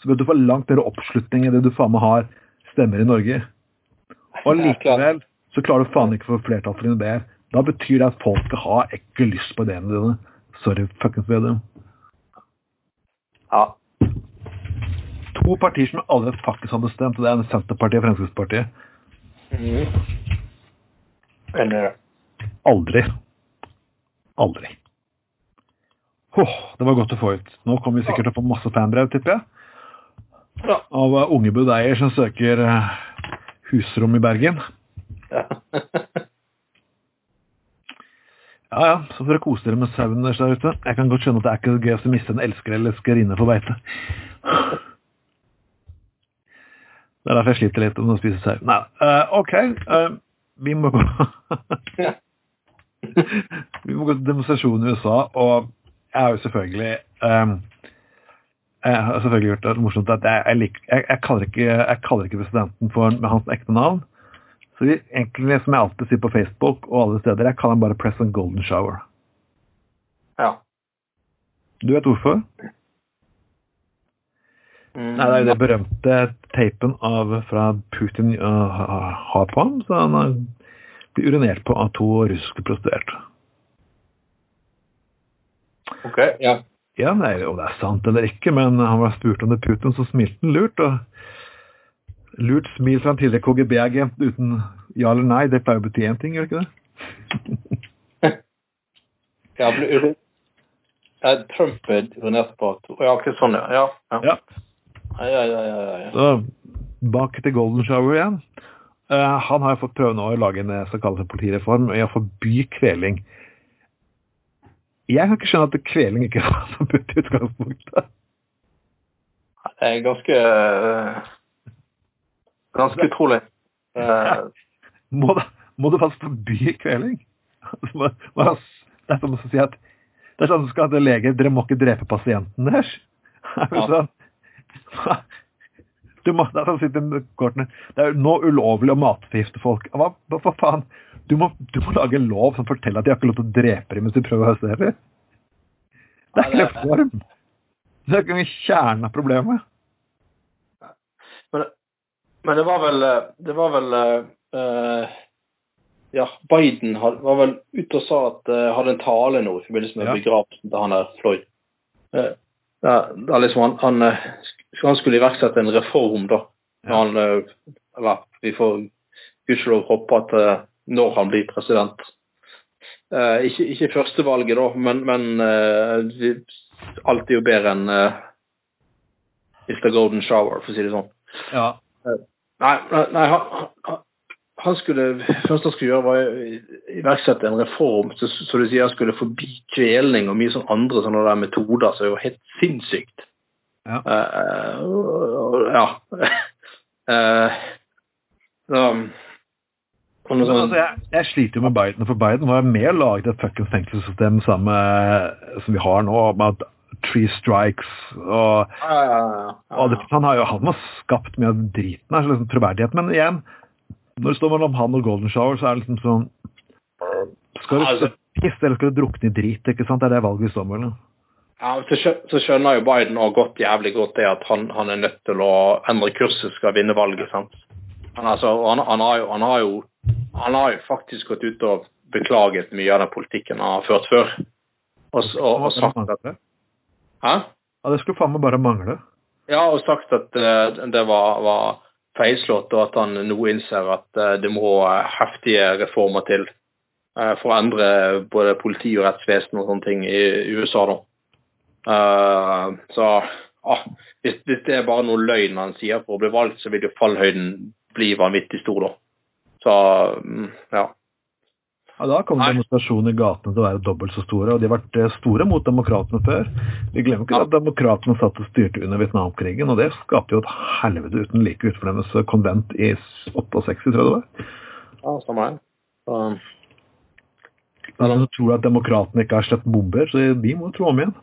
Så vil du få langt mer oppslutning enn det du faen meg har stemmer i Norge. Og likevel så klarer du faen ikke å få flertall for dine ideer. Da betyr det at folk skal ha ikke lyst på ideene dine. Sorry, fuckings Vedum. ja. To partier som alle faktisk hadde stemt, og det er Senterpartiet og Fremskrittspartiet. Mm. Eller. Aldri. Aldri. Åh, det var godt å få ut. Nå kommer vi sikkert til å få masse fanbrev, tipper jeg. Ja. Av uh, unge budeier som søker eh, husrom i Bergen. Ja. [LAUGHS] Ja ja, så får dere kose dere med sauen deres der ute. Jeg kan godt skjønne at det er ikke gøy å miste en elsker eller elskerinne på beite. Det er derfor jeg sliter litt med å spise sau. Nei, uh, OK. Uh, vi må gå [LAUGHS] Vi må gå til demonstrasjonen i USA, og jeg har jo selvfølgelig um, Jeg har selvfølgelig gjort det morsomt at jeg, jeg, lik- jeg, jeg, kaller, ikke, kaller ikke presidenten for med hans ekte navn. Så vi, egentlig, som jeg alltid sier på Facebook og alle steder, jeg kaller den bare President Golden Shower. ja. Du vet hvorfor? Mm. Nei, det er jo det berømte tapen av, fra Putin uh, har på ham, så han blir urinert på av to russiske prostituerte. Ok, ja. Ja, nei, om det er sant eller ikke, men han var spurt om det Putin, så smilte han lurt. og Lurt smil fra en tidligere KGB-agent uten ja eller nei, det pleier å bety én ting, gjør det ikke det? Ja, Ja, Trump er på Ja, ikke sånn, ja. Ja, ja. Ja. Ja, ja, ja, ja, ja, ja. Så bak til Golden Shower igjen. Uh, han har fått prøve nå å lage en såkalt kalles en politireform i å forby kveling. Jeg kan ikke skjønne at kveling ikke [LAUGHS] er forbudt i utgangspunktet. Det er ganske eh, Ganske utrolig. Uh, Må må det faktisk forby kveling? Det er som å si at det er sånn som skal til lege, dere må ikke drepe pasienten deres. Er Ja. sånn? Du må, det er sånn sitter kortene, det er nå ulovlig å matforgifte folk. Hva, hva faen? Du må, du må lage en lov som forteller at de har ikke lov til å drepe dem mens de prøver å høste dem. Det er ikke reform. Det er ikke kjernen av problemet. Men, det var vel eh, Det var vel uh, Ja, Biden var vel ute og sa at uh, hadde en tale nå i forbindelse med Ja. begravelsen til han der Floyd. Uh, ja, liksom han, han, han skulle iverksette en reform, da. Ja. han, eller vi får gudskjelov håpe at når han blir president. Uh, ikke, ikke førstevalget, da, men, men uh, alt er jo bedre enn uh, the golden shower, for å si det sånn. Ja. Nei, nei, han, han- skulle, først han skulle gjøre var iverksette en reform så, så du sier han skulle forbi kvelning og mye sånn andre sånne der metoder som er helt sinnssykt. Ja. Uh, ja. Uh, [LAUGHS] så, sånn- altså, jeg, jeg sliter jo med Biden, for Biden var med og laget et fuckings fengselssystem som vi har nå, med at three strikes og, Ja, ja, og det, Han har jo han var skapt mye av driten her, så liksom troverdighet. Men igjen, når det står mellom han og Golden Shower, så er det liksom sånn Skal du Altså- pisse eller skal du drukne i drit? ikke sant? Det er det valget vi står mellom. Ja, så, skjønner jo Biden også godt jævlig godt det at han, han er nødt til å endre kurset skal vinne valget. sant? Han, altså, han, han, har jo, han, har jo, han har jo faktisk gått ut og beklaget mye av den politikken han har ført før. Og, og, og sagt at Hæ? Ja, det skulle faen meg bare mangle. Ja, og sagt at uh, det var, var feilslått, og at han nå innser at uh, det må eh, heftige reformer til uh, for å endre både politi og rettsvesen og sånne ting i USA. da. Så ah, hvis, hvis det er bare noe løgn han sier for å bli valgt, så vil jo fallhøyden bli vanvittig stor, da. Så mm, ja. Ja, Da kommer demonstrasjoner demonstrasjonene i gatene til å være dobbelt så store, og de har vært eh, store mot demokratene før. Vi glemmer ikke at demokratene satt og styrte under Vietnamkrigen, og det skapte jo et helvete uten like utenfor deres konvent i 68, tror jeg det var. ja stemmer er noen som tror at demokratene ikke har slett bomber, så de må tro om igjen.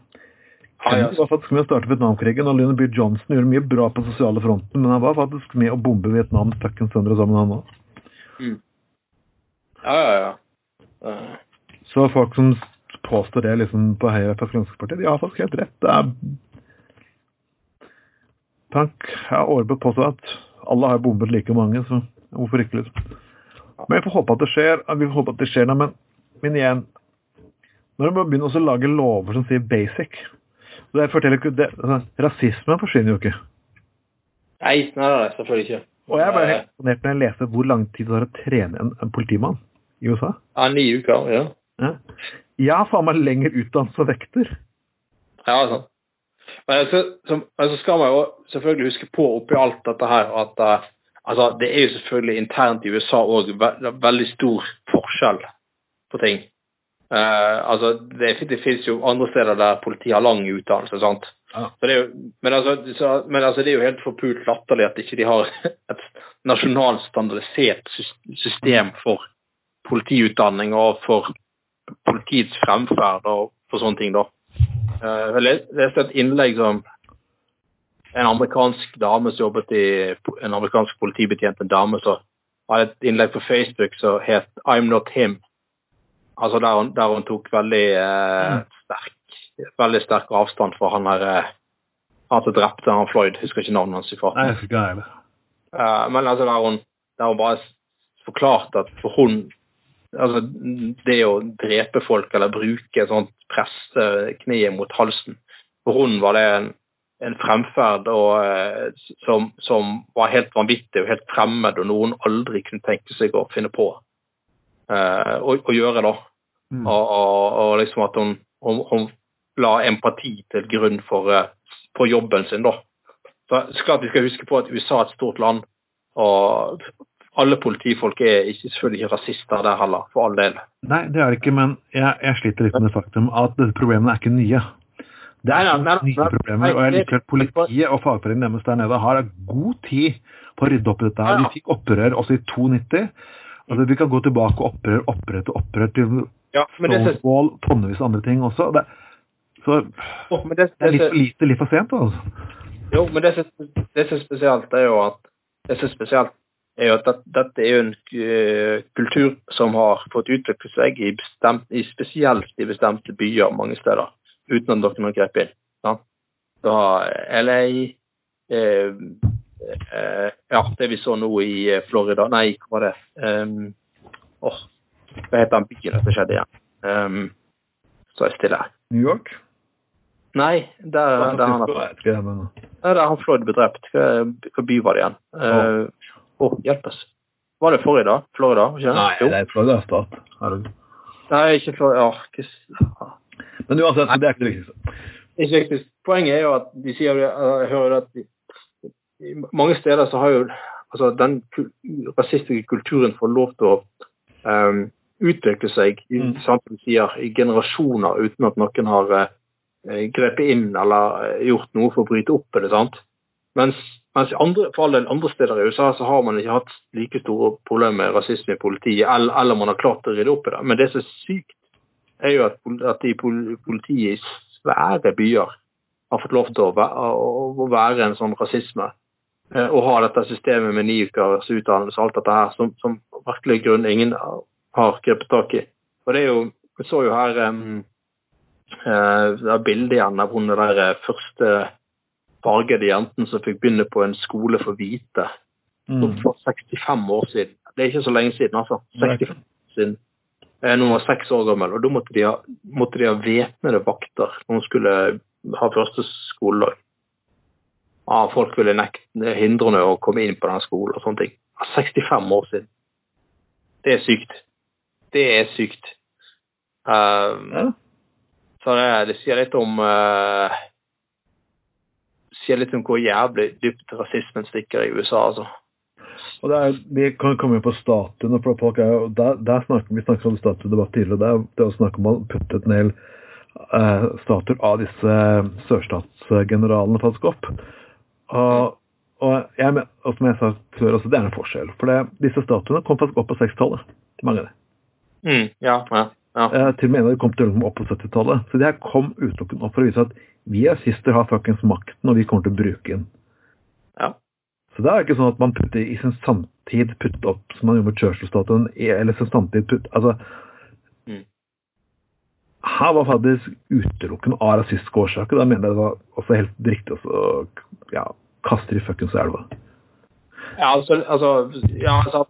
Kennedy var faktisk med å starte Vietnamkrigen, og Lyndon B. Johnson gjorde mye bra på sosiale fronten, men han var faktisk med å bombe Vietnam fuckings sønder og sammen, han òg. Mm. ja, ja, ja. Så folk som påstår det liksom på Høyre og Fremskrittspartiet, de har faktisk helt rett. Det er Tank jeg har overbevist påstått at alle har bombet like mange, så hvorfor ikke, liksom. Men vi får håpe at det skjer. Vi får håpe at det skjer, nei, men, men igjen Når man begynner å lage lover som sier basic det forteller ikke, det, altså, Rasismen forsvinner jo ikke. Nei, nei, nei, selvfølgelig ikke. Og jeg er bare Eh, helt imponert når jeg leser hvor lang tid det tar å trene en, en politimann i USA. Ja, ni uker, ja. Ja. Har faen meg lenger utdannet som vekter. Ja, sant. Men så, så, men så skal man jo selvfølgelig huske på oppi alt dette her at uh, altså, det er jo selvfølgelig internt i USA òg ve veldig stor forskjell på ting. Uh, altså, det, det finnes jo andre steder der politiet har lang utdannelse. sant? Ja. Det jo, men, altså, så, men altså, det er jo helt forpult latterlig at ikke de har [LAUGHS] et nasjonalt standardisert system for politiutdanning og for politiets fremferd og for sånne ting. da. Eh, Jeg leste et innlegg som en amerikansk dame som jobbet i en amerikansk politibetjent, en dame som hadde et innlegg på Facebook som het 'I'm not him'. Altså Der hun, der hun tok veldig eh, sterk veldig sterk avstand fra han her eh, han som drepte han Floyd. Husker ikke navnet hans i farten. Eh, men altså der hun, der hun bare forklarte at for hun altså Det å drepe folk eller bruke sånt presse kneet mot halsen For hun var det en, en fremferd og, eh, som, som var helt vanvittig og helt fremmed, og noen aldri kunne tenke seg å finne på uh, å, å gjøre. da. Mm. Og, og, og liksom at hun, hun, hun la empati til grunn for, eh, for jobben sin, da. Så så klart vi skal huske på at USA er et stort land, og alle politifolk er ikke, selvfølgelig ikke rasister der heller, for all del. Nei, det er det ikke, men jeg, jeg sliter litt med faktum at disse problemene er ikke nye. Det er Nei, nei, nei, nye problemer, og jeg liker at politiet og fagforeningen deres der nede har god tid på å rydde opp i dette. her. Vi fikk opprør også i 92. Altså, vi kan gå tilbake og opprør, opprør til opprør til Ja, Stonewall, tonnevis av andre ting også. Det, så det, det er litt for lite, litt for sent, altså. Jo, men det som er spesielt, er jo at det som er spesielt er at dette, er en eh, kultur som har fått utvikle seg i, bestemt, i spesielt i bestemte byer mange steder, uten at noen har grepet inn. Ja. Da, LA eh, eh, Ja, det vi så nå i eh, Florida Nei, hva var det? Um, åh, hva heter den byen dette skjedde igjen? Um, så er jeg stille. New York? Nei, der, der han der, men- ja, der han Floyd ble drept. Hva, by var det igjen? Åh, oh, hjelpes. Var det Florida? Florida, ikke Nei, Jo. det er Florida stat. Herregud. Nei, ikke Florida. Ja, Men uansett, det er ikke det viktigste. ikke viktigst. Poenget er jo at de sier jeg hører at de, i mange steder så har jo altså den rasistiske kulturen fått lov til å um, utvikle seg i, Mm. sier, i generasjoner uten at noen har uh, grepet inn eller eh, gjort noe for å bryte opp det. sant? Mens, mens andre, for all del andre steder i USA så har man ikke hatt like store problemer med rasisme i politiet, eller, eller man har klart å rydde opp i det. Men det som er sykt, er jo at, at de politiet i svære byer har fått lov til å å være en sånn rasisme. Og har ha dette systemet med ni ukers utdannelse og alt dette her, som, som virkelig grunn ingen har grepet tak i. Og det er jo, Vi så jo her um, uh, bildet igjen av hun der eh, første fargede jenten som fikk begynne på en skole for hvite. Mm. For 65 år siden. Det er ikke så lenge siden, altså. 65 år siden. Når hun var seks år gammel. Og da måtte de ha, måtte de ha væpnede vakter når hun skulle ha første skoledag ah, folk ville nekte, hindre henne å komme inn på den skolen og sånne ting. 65 år siden. Det er sykt. Det er sykt. Um, ja. Så det, det, sier litt om uh, sier litt om hvor jævlig dypt rasismen stikker i USA, altså. Og er, Vi kan komme inn på statuene. for folk er, der, der snakker Vi snakket om statuedebatt tidligere. Det er, det er å snakke om å putte en hel eh, statuer av disse sørstatsgeneralene faktisk opp. Og, og, jeg, og som jeg sa før, altså, det er en forskjell. For det, disse statuene kom faktisk opp på 60-tallet. Mange av dem. Mm, ja, ja, ja. Eh, til og med en av dem kom til opp på 70-tallet. Så de her kom utelukkende opp for å vise at vi assister har fuckings makten, og vi kommer til å bruke den. Ja. Så det er ikke sånn at man putter i sin samtid putt opp som man gjorde med Churchill-statuen, eller sin samtid putt, altså mm. Her var faktisk utelukkende av rasistiske årsaker. Da mener jeg det var også helt riktig å ja, kaste i fuckings elva. Ja, altså, altså, ja, altså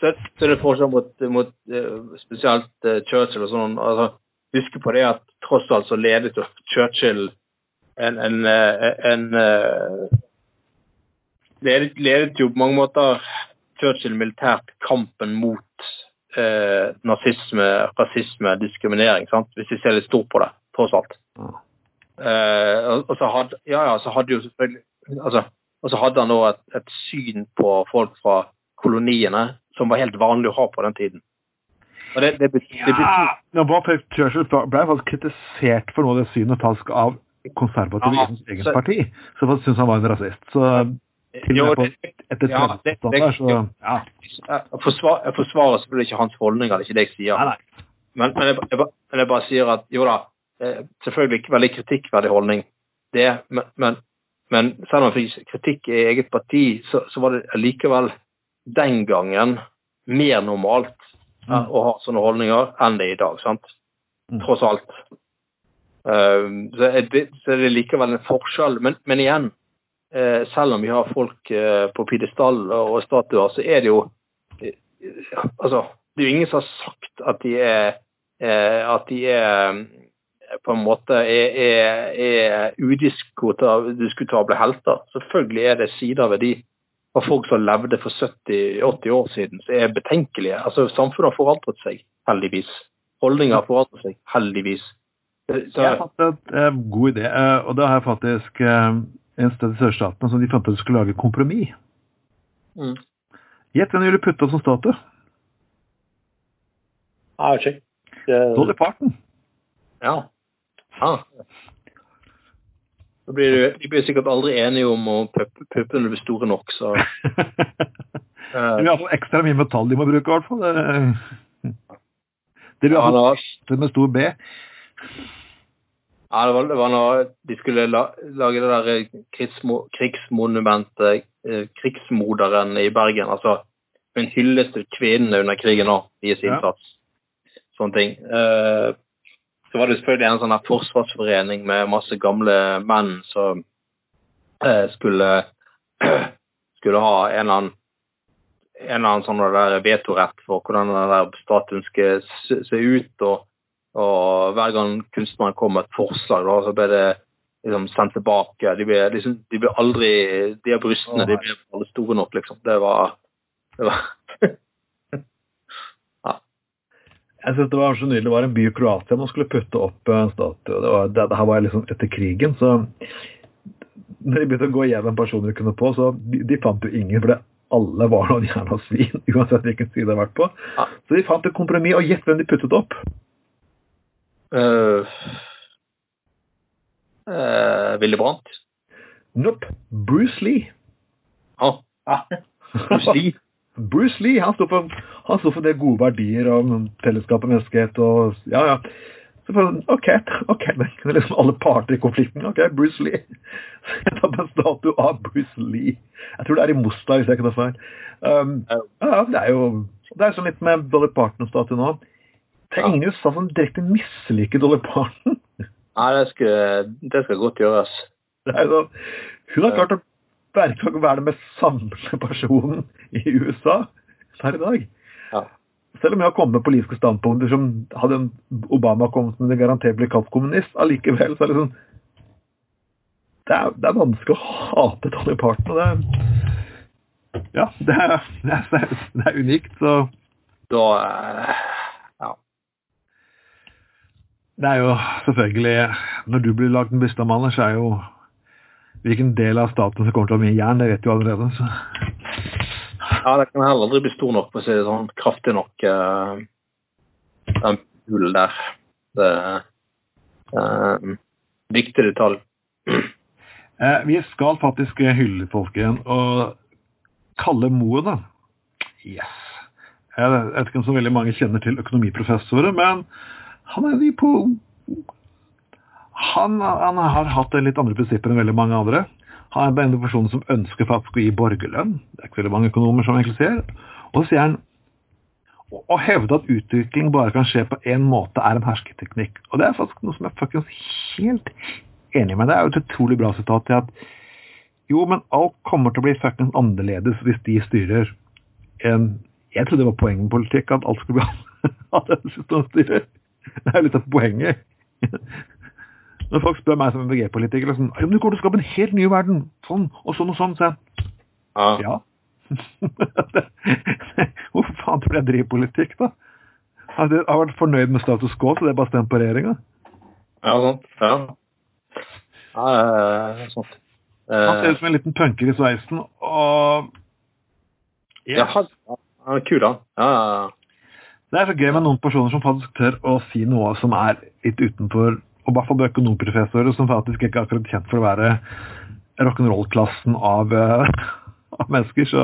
så, så det forskjell mot, mot uh, spesielt uh, Churchill og sånn. altså Husk på det at tross alt så ledet Churchill en, en, uh, en ledet, ledet, jo på mange måter Churchill militært kampen mot eh, nazisme, rasisme, diskriminering, sant? hvis vi ser litt stort på det, tross alt. Mm. Eh, og, så hadde, ja, ja, så hadde jo selvfølgelig altså, Og så hadde han da et, et, syn på folk fra koloniene som var helt vanlig å ha på den tiden. Og det, det, betyr, det betyr... Ja, Churchill ble faktisk kritisert for noe av det synet falsk av konservative ja, i hans eget parti, så syntes han var en rasist. Så til og med etter ja, det, så ja. Jeg forsvarer, forsvarer selvfølgelig ikke hans holdninger, det er ikke det jeg sier. Nei, nei. Men, men, jeg, jeg, jeg, bare sier at jo da, selvfølgelig ikke veldig kritikkverdig holdning, det, men, men, men selv om han fikk kritikk i eget parti, så, så, var det likevel den gangen mer normalt mm. å ha sånne holdninger enn det er i dag. sant? Mm. Tross alt. Um, så, er det, så er det likevel en forskjell. Men, men igjen, Eh, selv om vi har folk eh, på pidestall og statuer, så er det jo eh, Altså, det er jo ingen som har sagt at de er at de er på en måte er, er, er udiskutable helter. Selvfølgelig er det sider ved de av folk som levde for 70-80 år siden, som er betenkelige. Altså, Samfunnet har forandret seg, heldigvis. Holdninger har forandret seg, heldigvis. Så, jeg fant en god idé, og det har jeg faktisk en sted i sørstatene som de fant ut skulle lage kompromiss. Mm. Gjett hvem de ville putte opp som statue? Ah, okay. Dolly Parton. Ja. Ah. Blir du, de blir sikkert aldri enige om å puppene blir store nok, så [LAUGHS] Det blir iallfall ekstra mye metall de må bruke, i hvert fall. Det, det blir iallfall med stor B. Ja, det var, det var når de skulle la, lage det der eh, krigsmo, krigsmonumentet, eh, krigsmoderen i Bergen. Altså en hyllest til kvinnene under krigen og deres innsats. Ja. Sånne ting. Eh, så var det selvfølgelig en sånn her forsvarsforening med masse gamle menn som eh, skulle, [CLEARS THROAT] skulle ha en eller annen en eller annen sånn vetorett for hvordan den der statuen skal se ut. og og hver gang kunstneren kom med et forslag, da, så ble det liksom sendt tilbake. De ble, liksom, de ble aldri De av brystene de ble aldri store nok, liksom. Det var, det var [LAUGHS] ja. Jeg synes det var så nydelig. Det var en by i Kroatia man skulle putte opp en statue. Det, var, det, det her var liksom etter krigen, så når de begynte å gå gjennom personer de kunne på, så de, de fant jo ingen. for det alle var noen jævla svin, [LAUGHS] uansett hvilken side de har vært på. Ja. Så de fant et kompromiss, og gjett hvem de puttet opp? Uh, uh, Willy Brandt? Nope. Bruce Lee. Ah. Ah. Bruce Lee. [LAUGHS] Bruce Lee han står for, han står for det gode verdier om fellesskap og menneskehet og ja, ja. Så bare OK, ok, [LAUGHS] men kunne liksom alle parter i konflikten. OK, Bruce Lee. Så [LAUGHS] jeg tar en statue av Bruce Lee. Jeg tror det er i Mostar, hvis jeg ikke tar feil. Um, ja, det er jo det er sånn litt med Dolly Parton-statuen nå. Det er ingen i USA som direkte misliker Dolly Parton. Nei, det skal, det skal godt gjøres. Det sånn, hun har klart å verken være den mest samlende personen i USA per i dag. Ja. Selv om jeg har kommet med politiske standpunkter som hadde Obama kommet med, det garantert ble kalt kommunist, allikevel så er det sånn det er, det er vanskelig å hate Dolly Parton. og det Ja, det er, det er, det er unikt, så Da eh. Det er jo selvfølgelig Når du blir lagd en mannen, så er jo hvilken del av staten som kommer til å ha mye jern, det vet du allerede. så Ja, det kan heller aldri bli stor nok, for å si det sånn. Kraftig nok. Uh, den hulen der. Det er uh, viktig detalj. Uh, vi skal faktisk hylle folk igjen, og Kalle Moe, da. Yes. Jeg vet ikke om så veldig mange kjenner til økonomiprofessorer, men han er ny på han, han, har hatt litt andre prinsipper enn veldig mange andre. Han er en person som ønsker faktisk å gi borgerlønn. Det er ikke veldig mange økonomer som egentlig ser. Og så sier han å hevde at utvikling bare kan skje på én måte, er en hersketeknikk. Og det er faktisk noe som jeg faktisk helt enig med. Det er jo et utrolig bra sitat til at jo, men alt kommer til å bli fuckings annerledes hvis de styrer en Jeg trodde det var poenget med politikk, at alt skulle bli [LAUGHS] annerledes hvis de styrer. [LAUGHS] Det er litt av poenget. Når folk spør meg som MBG-politiker sånn, om du kommer til å skape en helt ny verden, sånn og sånn og sånn, så jeg Ja. ja. [LAUGHS] Hvorfor faen tror du jeg driver politikk, da? Jeg har vært fornøyd med status quo, så det er bare stemt på regjeringa. Ja, sant. Ja. Ja, er sant. Han ser Eh, ut som en liten punker i sveisen, og ja, han han er kul, han. Ja, ja, ja. Det er så gøy med noen personer som faktisk tør å si noe som er litt utenfor, og i hvert fall økonomprofessorer som faktisk ikke er akkurat kjent for å være rock'n'roll-klassen av, eh, [LAUGHS] av mennesker, så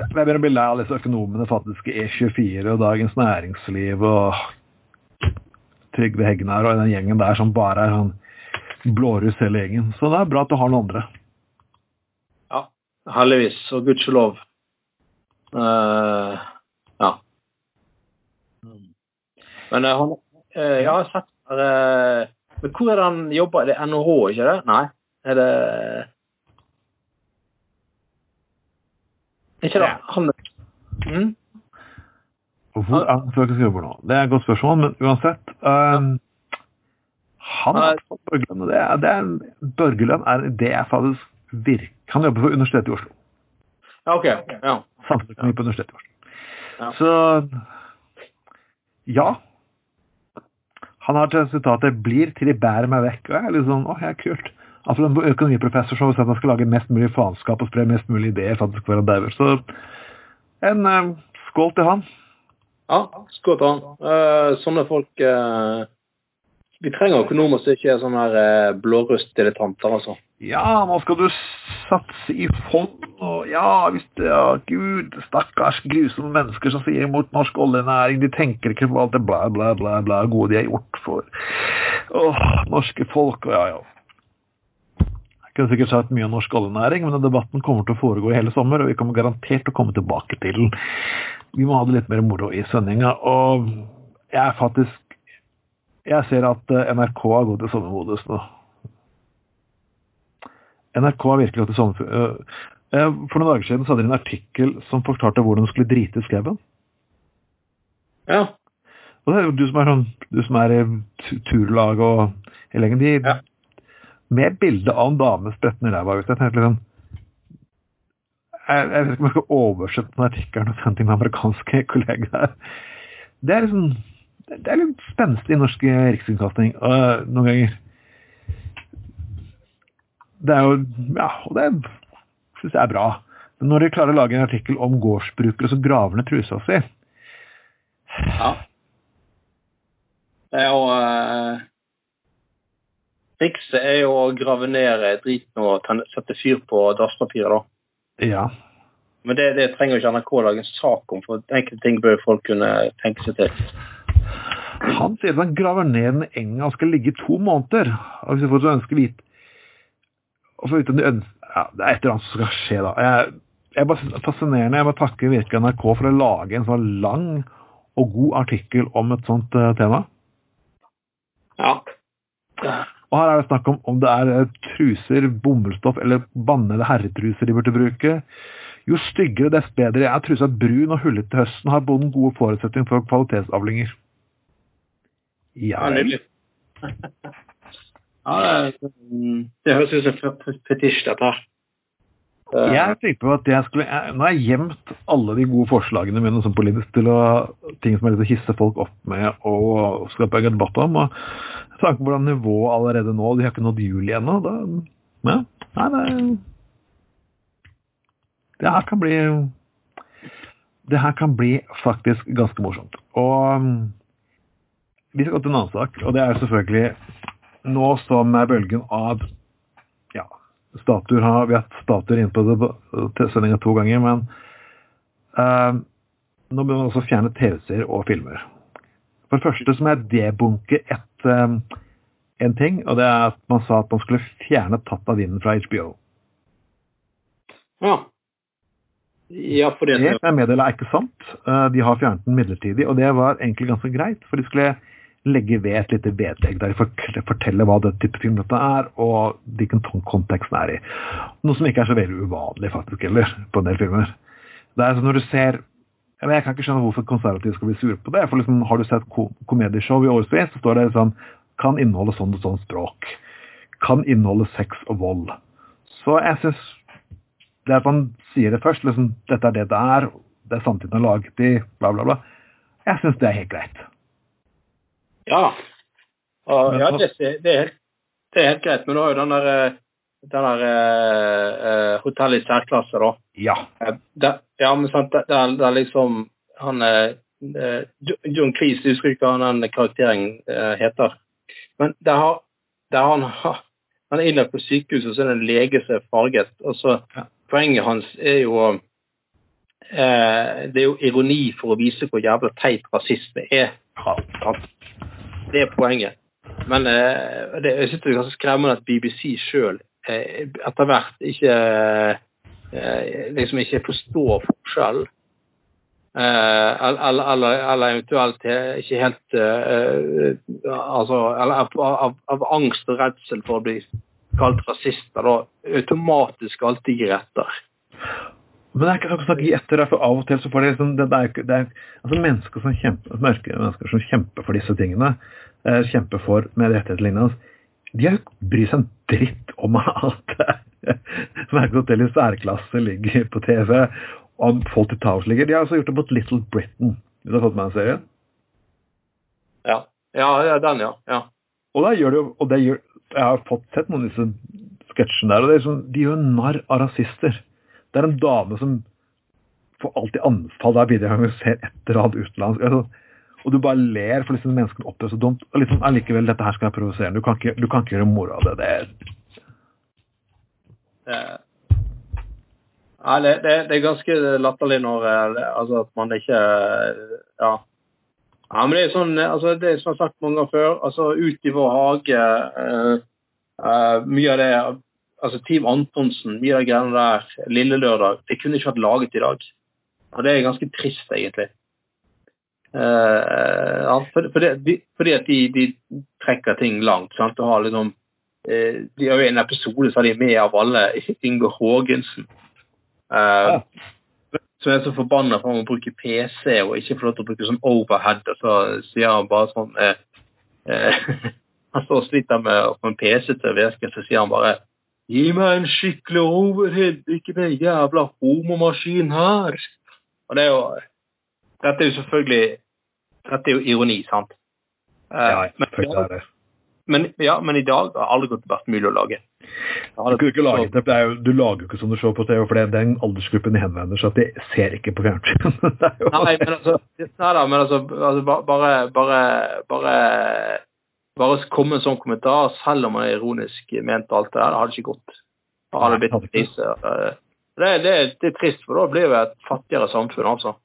jeg begynner å bli lei av disse økonomene, faktisk E24 og Dagens Næringsliv og Trygve Hegnar og den gjengen der som bare er sånn blåruss hele gjengen. Så det er bra at du har noen andre. ja. Heldigvis, og gudskjelov. Eh, ja. Men eh, han eh, Jeg har sett eh, Men hvor er det han jobber? Er det NHH, ikke det? Nei? Er det Ikke det? Han mm? Hvor er han faktisk jobber nå? Det er et godt spørsmål, men uansett um, Han har fått Børgelønn, og det er, det er, Børgelønn er det jeg faktisk virker Han jobber for Universitetet i Oslo. Ja, OK. Ja. Samfunnsøkonomi på Universitetet i Oslo. Ja. Så ja. Han har til sitatet 'blir til de bærer meg vekk'. Og jeg er litt sånn, åh, ja, kult. Altså En økonomiprofessor som har sagt at han skal lage mest mulig faenskap og spre mest mulig ideer faktisk før han dauer. Så en eh, skål til han. Ja, skål til han. Uh, sånne folk uh, Vi trenger økonomer som ikke er sånne uh, blårustdilettanter, altså. Ja, nå skal du satse i fond, og ja, hvis det ja, Gud, stakkars grusomme mennesker som sier imot norsk oljenæring, de tenker ikke på alt det bla, bla, bla, bla gode de har gjort for åh, norske folk, og ja, ja. Jeg kunne sikkert sagt mye om norsk oljenæring, men debatten kommer til å foregå i hele sommer, og vi kommer garantert til å komme tilbake til den. Vi må ha det litt mer moro i sendinga, og jeg er faktisk Jeg ser at eh, NRK har gått i sommermodus nå. NRK er virkelig til sommer... øh, øh, For noen dager siden så hadde de en artikkel som forklarte hvordan du skulle drite i skauen. Ja. Og det er jo du som er sånn, du som er i tu- turlag og hele gjengen, de Ja. Med bilde av en dame spretten i ræva ut. Jeg tenkte liksom jeg, jeg vet ikke om jeg skal oversette den artikkelen og sende til min amerikanske [LAUGHS] kollegaer. Det er liksom det er litt spenstig i norsk rikskringkasting noen ganger. Det er jo Ja, og det syns jeg er bra. Men når de klarer å lage en artikkel om gårdsbrukere som graver ned trusa si ja. Det er jo eh, Trikset er jo å grave ned driten og sette fyr på dasspapiret, da. Ja. Men det, det trenger jo ikke NRK lage en sak om, for enkelte ting bør folk kunne tenke seg til. Han sier at han graver ned den enga og skal ligge i to måneder. Og hvis du får så ønske vite de ja, Det er et eller annet som skal skje, da. Jeg, jeg bare er fascinerende. Jeg må takke virkelig NRK for å lage en sånn lang og god artikkel om et sånt uh, tema. Ja. Og her er det snakk om om det er uh, truser, bomullsstoff eller bannede herretruser de burde bruke. Jo styggere, dess bedre. Jeg er trusa brun og hullete til høsten har bonden gode forutsetninger for kvalitetsavlinger. Ja. [LAUGHS] ja, det, høres ut som fetisj, dette her. Jeg tenkte på at jeg skulle, jeg, Nå har jeg gjemt alle de gode forslagene mine som politisk til å, ting som litt å hisse folk opp med og skape en debatt om. og Jeg tenker på hvordan nivået allerede nå De har ikke nådd juli ennå. Ja, nei, det, det her kan bli Det her kan bli faktisk ganske morsomt. Og vi skal gå til en annen sak, og det er selvfølgelig nå som bølgen av ja, statuer har, Vi har hatt statuer inne på sendinga to ganger, men uh, nå bør man også fjerne TV-serier og filmer. For det første så må jeg debunke et, um, en ting, og det er at man sa at man skulle fjerne Tatt av vinden fra HBO. Ja. Ja, for det, det jeg meddeler er ikke sant. Uh, de har fjernet den midlertidig, og det var egentlig ganske greit. For de skulle legge ved et lite vedlegg der de forteller hva det type film dette er, og hvilken kontekst den er i. Noe som ikke er så veldig uvanlig faktisk heller, på en del filmer. Det er sånn når du ser Jeg kan ikke skjønne hvorfor konservative skal bli sure på det. for liksom, Har du sett ko komedieshow i årevis, så står det sånn Kan inneholde sånn og sånn språk. Kan inneholde sex og vold. Så jeg syns det at man sier det først, liksom Dette er det det er, det er samtiden har laget i, bla, bla, bla. Jeg syns det er helt greit. Ja. Og, ja det, det, er helt, det, er helt, greit. Men du har jo den der, den der uh, hotellet i særklasse, da. Ja. Det, ja, men sant, det, det, er, liksom han uh, John Cleese, husker ikke hva den karakteren heter. Men det har, det har han han er innlagt på sykehuset, og så er det en lege som er farget. og så ja. Poenget hans er jo eh, Det er jo ironi for å vise hvor jævla teit rasisme er. Det er poenget. Men eh, det, jeg synes det er ganske skremmende at BBC sjøl eh, etter hvert ikke eh, liksom ikke forstår forskjellen. Eller, eller, eller, eventuelt ikke helt altså, eller av, av, av, angst og redsel for å bli kalt rasister, da automatisk alltid gir etter. Men det er ikke sånn å gi etter, for av og til så får det liksom det, er, det er, altså mennesker som kjemper, mørke mennesker som kjemper for disse tingene, eh, kjemper for med rettigheter lignende, de har jo bryr seg en dritt om at Merkehotell [LAUGHS] i særklasse ligger på TV, om i Towers ligger. De har altså gjort det mot Little Britain. Hvis du har fått med en serie? Ja. Ja, den, ja. ja. Og da gjør det jo og det gjør, Jeg har fått sett noen av disse sketsjene der, og det er liksom, de gjør narr av rasister. Det er en dame som får alltid anfall hver bidrag hun ser et eller annet utenlandsk. Altså, og du bare ler, for liksom menneskene opptrer så dumt. Og liksom, allikevel, dette her skal være provoserende. Du, kan ikke, du kan ikke gjøre moro av det. Det er det, det, det, er ganske latterlig når eh, altså, at man ikke Ja. ja men det er sånn altså, det er som jeg har sagt mange ganger før. altså Ut i vår hage uh, uh, Mye av det altså Team Antonsen, mye av de greiene der, Lille Lørdag, det kunne ikke vært laget i dag. Og det er ganske trist, egentlig. Uh, ja, fordi, fordi, fordi, at de, de, trekker ting langt. sant, og har liksom uh, de har jo En episode så har de med av alle Inge Haagensen. Uh, som er så forbanna for å bruke PC og ikke få lov til å bruke sånn overhead. Og så sier han bare sånn [LAUGHS] Han står og sliter med å få en PC til å virke, så sier han bare Gi meg en skikkelig overhead, ikke den jævla homomaskinen her. Og det er jo Dette er jo selvfølgelig Dette er jo ironi, sant? Ja, selvfølgelig er det. Men, ja, men i dag har aldri gått vært mulig å lage. Du, ikke lage det, det jo, du lager jo ikke som du ser på TV, for det er den aldersgruppen de henvender seg til. De ser ikke på fjernsyn. [LAUGHS] nei, men altså, nei da, men altså, altså bare, bare, bare, bare komme en sånn kommentar, selv om man er ironisk ment alt det der, det hadde ikke gått. Det hadde blitt krise. Det, det, det, er trist, for da blir vi et fattigere samfunn, altså.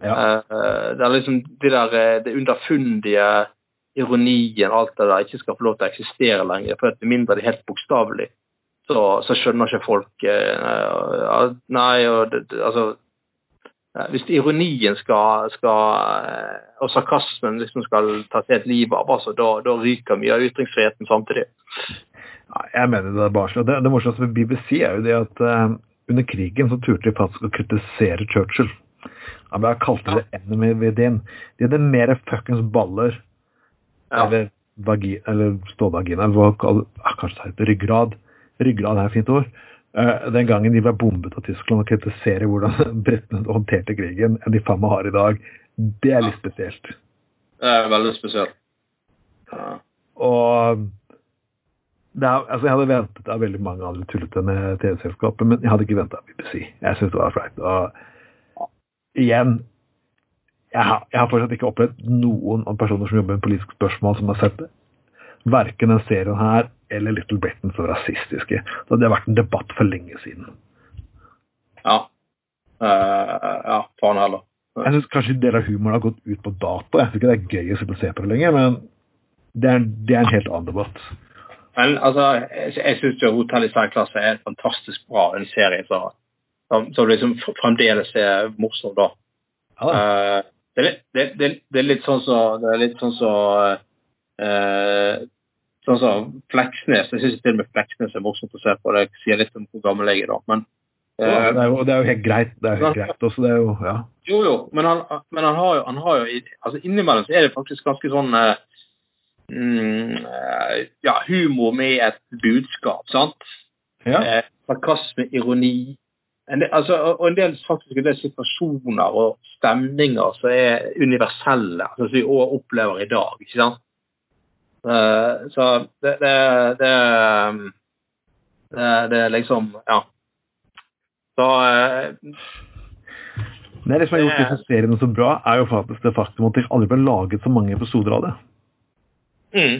Ja. Det er liksom det der, det underfundige ironien alt det der ikke skal få lov til å eksistere lenger. For med mindre det er helt bokstavelig, så, så, skjønner ikke folk eh, Nei, og det, altså Hvis ironien skal, skal og sarkasmen liksom skal ta seg et liv av, altså, da, da ryker mye av ytringsfriheten samtidig. Ja, jeg mener det er barnslig. Det, det morsomste med BBC er jo det at uh, under krigen så turte de faktisk å kritisere Churchill. Han ble kalt det enemy within. De hadde mer fuckings baller ja. eller, vagi, eller ståvagina, eller hva kanskje det heter ryggrad. Ryggrad er et fint ord. Uh, den gangen de ble bombet av Tyskland og kritisere hvordan [LAUGHS] britene håndterte krigen, enn de faen meg har i dag, det er litt spesielt. Det er veldig spesielt. Ja. Og er, altså jeg hadde ventet av veldig mange andre tullete med TV-selskapet, men jeg hadde ikke venta av BBC. Jeg syns det var flaut. Og igjen jeg har, jeg har, fortsatt ikke opplevd noen av personer som jobber med politiske spørsmål, som har sett det. Verken den serien her eller Little Britain så rasistiske. Så det har vært en debatt for lenge siden. Ja. Uh, ja, faen heller. Jeg syns kanskje en del av humoren har gått ut på dato. Jeg syns ikke det er gøy å se på det lenger, men det er, det er en helt annen debatt. Men altså, jeg, jeg syns Hotell i særklasse er fantastisk bra en serie. Som, som liksom fremdeles er morsom, da. Ja. Uh, det, er, det, det, det, er litt sånn så Det er litt sånn så uh, Sånn som Fleksnes. Jeg syns til og med Fleksnes er morsomt å se på. Det sier litt om hvor gammel jeg er, da. Men ja, det, er jo, det, er jo, helt greit. Det er jo helt greit også, det er jo Ja. Jo, jo, men han, men han har jo, han har jo altså Innimellom så er det faktisk ganske sånn mm, Ja, humor med et budskap, sant? Ja. sarkasme, ironi en del, altså, og en del faktisk en del situasjoner og stemninger som er universelle, altså, som vi òg opplever i dag. ikke sant? Uh, så det, det, det, det, det er liksom Ja. Så uh, det, det som har gjort disse seriene så bra, er jo faktisk det faktum at det aldri ble laget så mange episoder av det. Mm.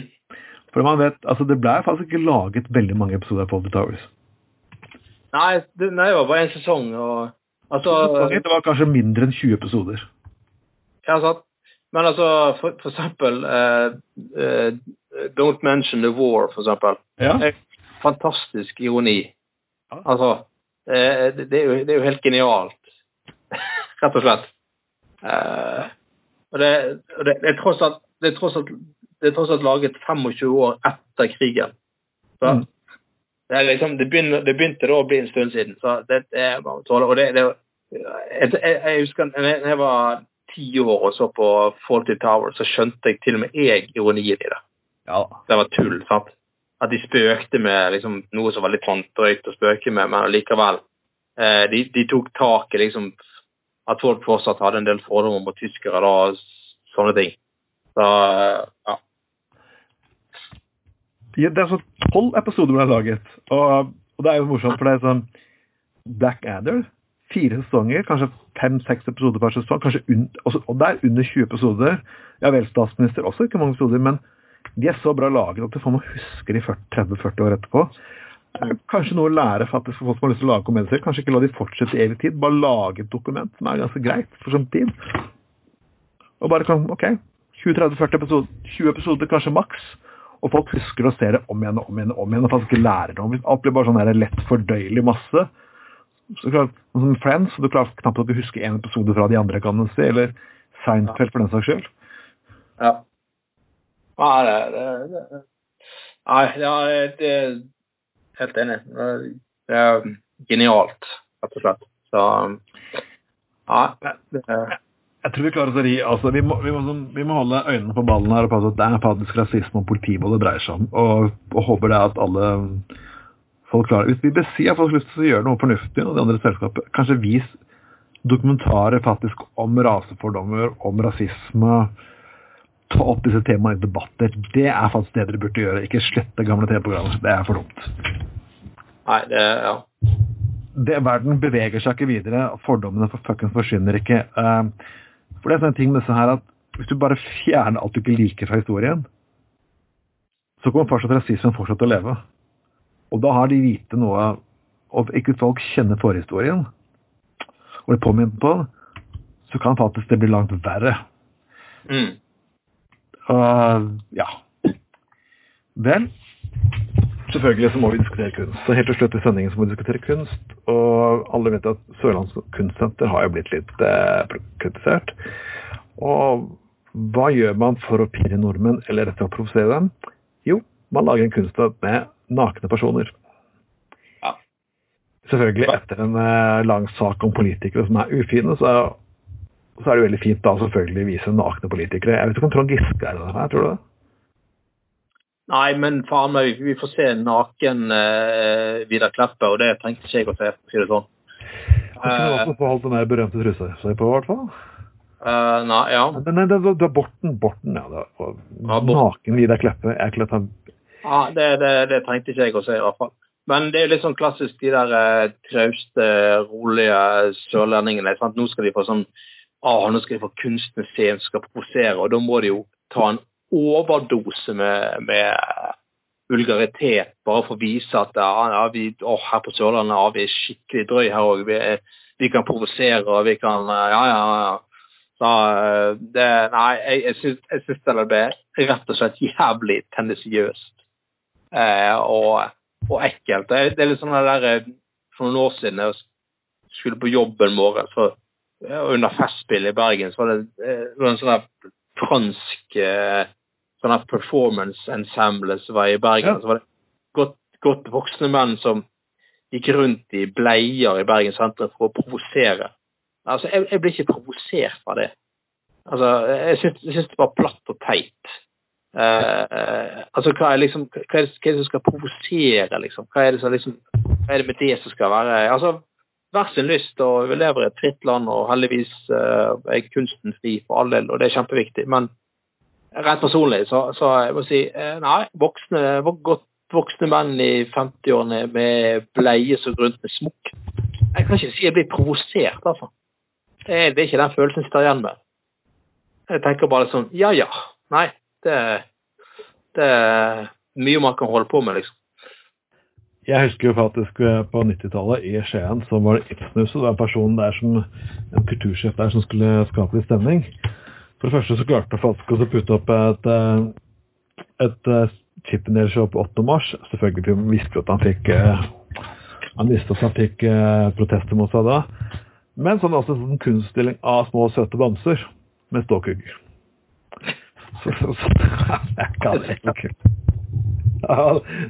For man vet, altså Det ble faktisk ikke laget veldig mange episoder av Fawlty Towers. Nei, det, nei, det var bare én sesong. Og, altså, det var kanskje mindre enn 20 episoder. Ja, sant. Men altså, for, for eksempel uh, uh, Don't Mention the War, for eksempel. Ja. Fantastisk ironi. Ja. Altså, uh, det, det, er jo, det, er jo, helt genialt. [LAUGHS] Rett og slett. og det, det, er tross alt, det er tross alt det er tross alt laget 25 år etter krigen. Så, mm. Det, liksom, det, begynte, det, begynte, da å bli en stund siden. så det, er bare å tåle. Og det, det jeg, jeg, husker da jeg var ti år og så på Faulty Tower, så skjønte jeg til og med jeg ironien i det. Ja. Det var tull. sant? At de spøkte med liksom, noe som var litt sånn drøyt å spøke med, men likevel. Eh, de, de, tok tak i liksom, at folk fortsatt hadde en del fordommer mot tyskere da, og sånne ting. Så, ja. Det er så tolv episoder ble laget. Og, og, det er jo morsomt, for det er sånn Black Adder, fire sesonger, kanskje fem-seks episoder per sesong. kanskje også, Og det er under 20 episoder. Ja vel, statsminister også, ikke mange episoder, men de er så bra laget at du får noe huske de 30-40 år etterpå. Kanskje noe å lære faktisk for folk som har lyst til å lage komedier. Kanskje ikke la de fortsette i evig tid, bare lage et dokument som er ganske greit for sånn tid. Og bare kan, ok, 20-30-40 episoder, 20 episoder kanskje maks. Og folk husker å se det om igjen og om igjen, og om igjen, og faktisk lærer. Hvis alt blir bare sånn lett fordøyelig masse, så klart, som Friends, så du klarer knapt å huske en episode fra de andre, kan du si, eller Seinfeld for den saks skyld. Ja. Nei, det, det, det. Nei, ja, det er helt enig. Det er genialt, rett og slett. Så ja, det, jeg tror vi klarer oss å ri altså, vi, må, vi, må, sånn, vi, må, holde øynene på ballen her og passe at det er faktisk rasisme og politi det dreier seg om. Og, og, håper det at alle folk klarer Hvis vi har fått lyst til å gjøre noe fornuftig, og det andre selskapet kanskje vis dokumentarer faktisk om rasefordommer, om rasisme. Ta opp disse temaene i debatter. Det er faktisk det dere burde gjøre. Ikke slette gamle TV-programmer. Det er for dumt. Nei, det ja. Det, verden beveger seg ikke videre. Fordommene for fuckings forsvinner ikke. Uh, for det er sånn ting med disse her at hvis du bare fjerner alt du ikke liker fra historien, så kommer fortsatt rasismen fortsatt å leve. Og da har de hvite noe Og ikke folk kjenner forhistorien, og blir påminnet på så kan faktisk det bli langt verre. Mm. Uh, ja. Vel, selvfølgelig så må vi diskutere kunst. Så helt til slutt i sendingen så må vi diskutere kunst. Og alle vet at Sørlands kunstsenter har jo blitt litt eh, kritisert. Og hva gjør man for å pirre nordmenn, eller rett og slett provosere dem? Jo, man lager en kunstart med nakne personer. Ja. Selvfølgelig etter en eh, lang sak om politikere som er ufine, så, så er det veldig fint da selvfølgelig å vise nakne politikere. Jeg vet ikke om Trond Giske er det her, tror du det? Nei, men faen meg, vi får se naken uh, Vidar Kleppe, og det trengte ikke jeg å se, for å si det sånn. Han ikke noe som holdt den der berømte trusa si på, i hvert fall. Uh, nei, ja. Nei, nei, det, det var Borten. Borten, ja. Det var, Ja, Borten. naken Vidar Kleppe. Jeg klart han ja det, det, det trengte ikke jeg å si i hvert fall. Men det er litt sånn klassisk, de der eh, trauste, rolige sørlendingene. Sant? Nå skal de få sånn ah, nå skal de få kunstmuseum som skal provosere, og da må de jo ta en overdose med, med vulgaritet, bare for å vise at ja, vi, å, her på Sørlandet ja, vi er skikkelig drøy her òg. Vi, er- vi kan provosere, og vi kan eh, Ja, ja, ja. Så eh, det Nei, jeg, jeg syns det ble rett og slett jævlig tendensiøst. Eh, og, og ekkelt. Det, er- litt sånn der eh, For noen år siden jeg skulle på jobben morgen, så under festspillet i Bergen, så var det, eh, det var en sånn fransk sånn performance ensemble som var i Bergen. Ja. Så var det godt, godt voksne menn som gikk rundt i bleier i Bergen sentrum for å provosere. Altså, jeg, jeg ble ikke provosert av det. Altså, jeg syns det var platt og teit. Eh, altså, hva er, liksom, hva, er det, hva er det som skal provosere, liksom? Hva er det, som, liksom? hva er det med det som skal være Altså, hver sin lyst, og vi lever i et fritt land, og heldigvis uh, er kunsten fri for all del, og det er kjempeviktig. Men rent personlig så, så jeg må si uh, nei, voksne, godt voksne menn i 50-årene med bleie som rundt med smokk. Jeg kan ikke si jeg blir provosert, altså. Det er, det er ikke den følelsen jeg sitter igjen med. Jeg tenker bare sånn ja ja. Nei, det, det er mye man kan holde på med, liksom. Jeg husker jo faktisk eh, på 90-tallet i Skien så var det Ibsenhuset. Det var en person der som, en kultursjef der som skulle skape litt stemning. For det første så klarte jeg faktisk å putte opp et, eh, et eh, Chippendale-show på 8. mars. Selvfølgelig visste vi at han fikk han visste at han fikk protester mot seg da. Men så hadde han også en sånn kunststilling av små søte bamser med ståkugger.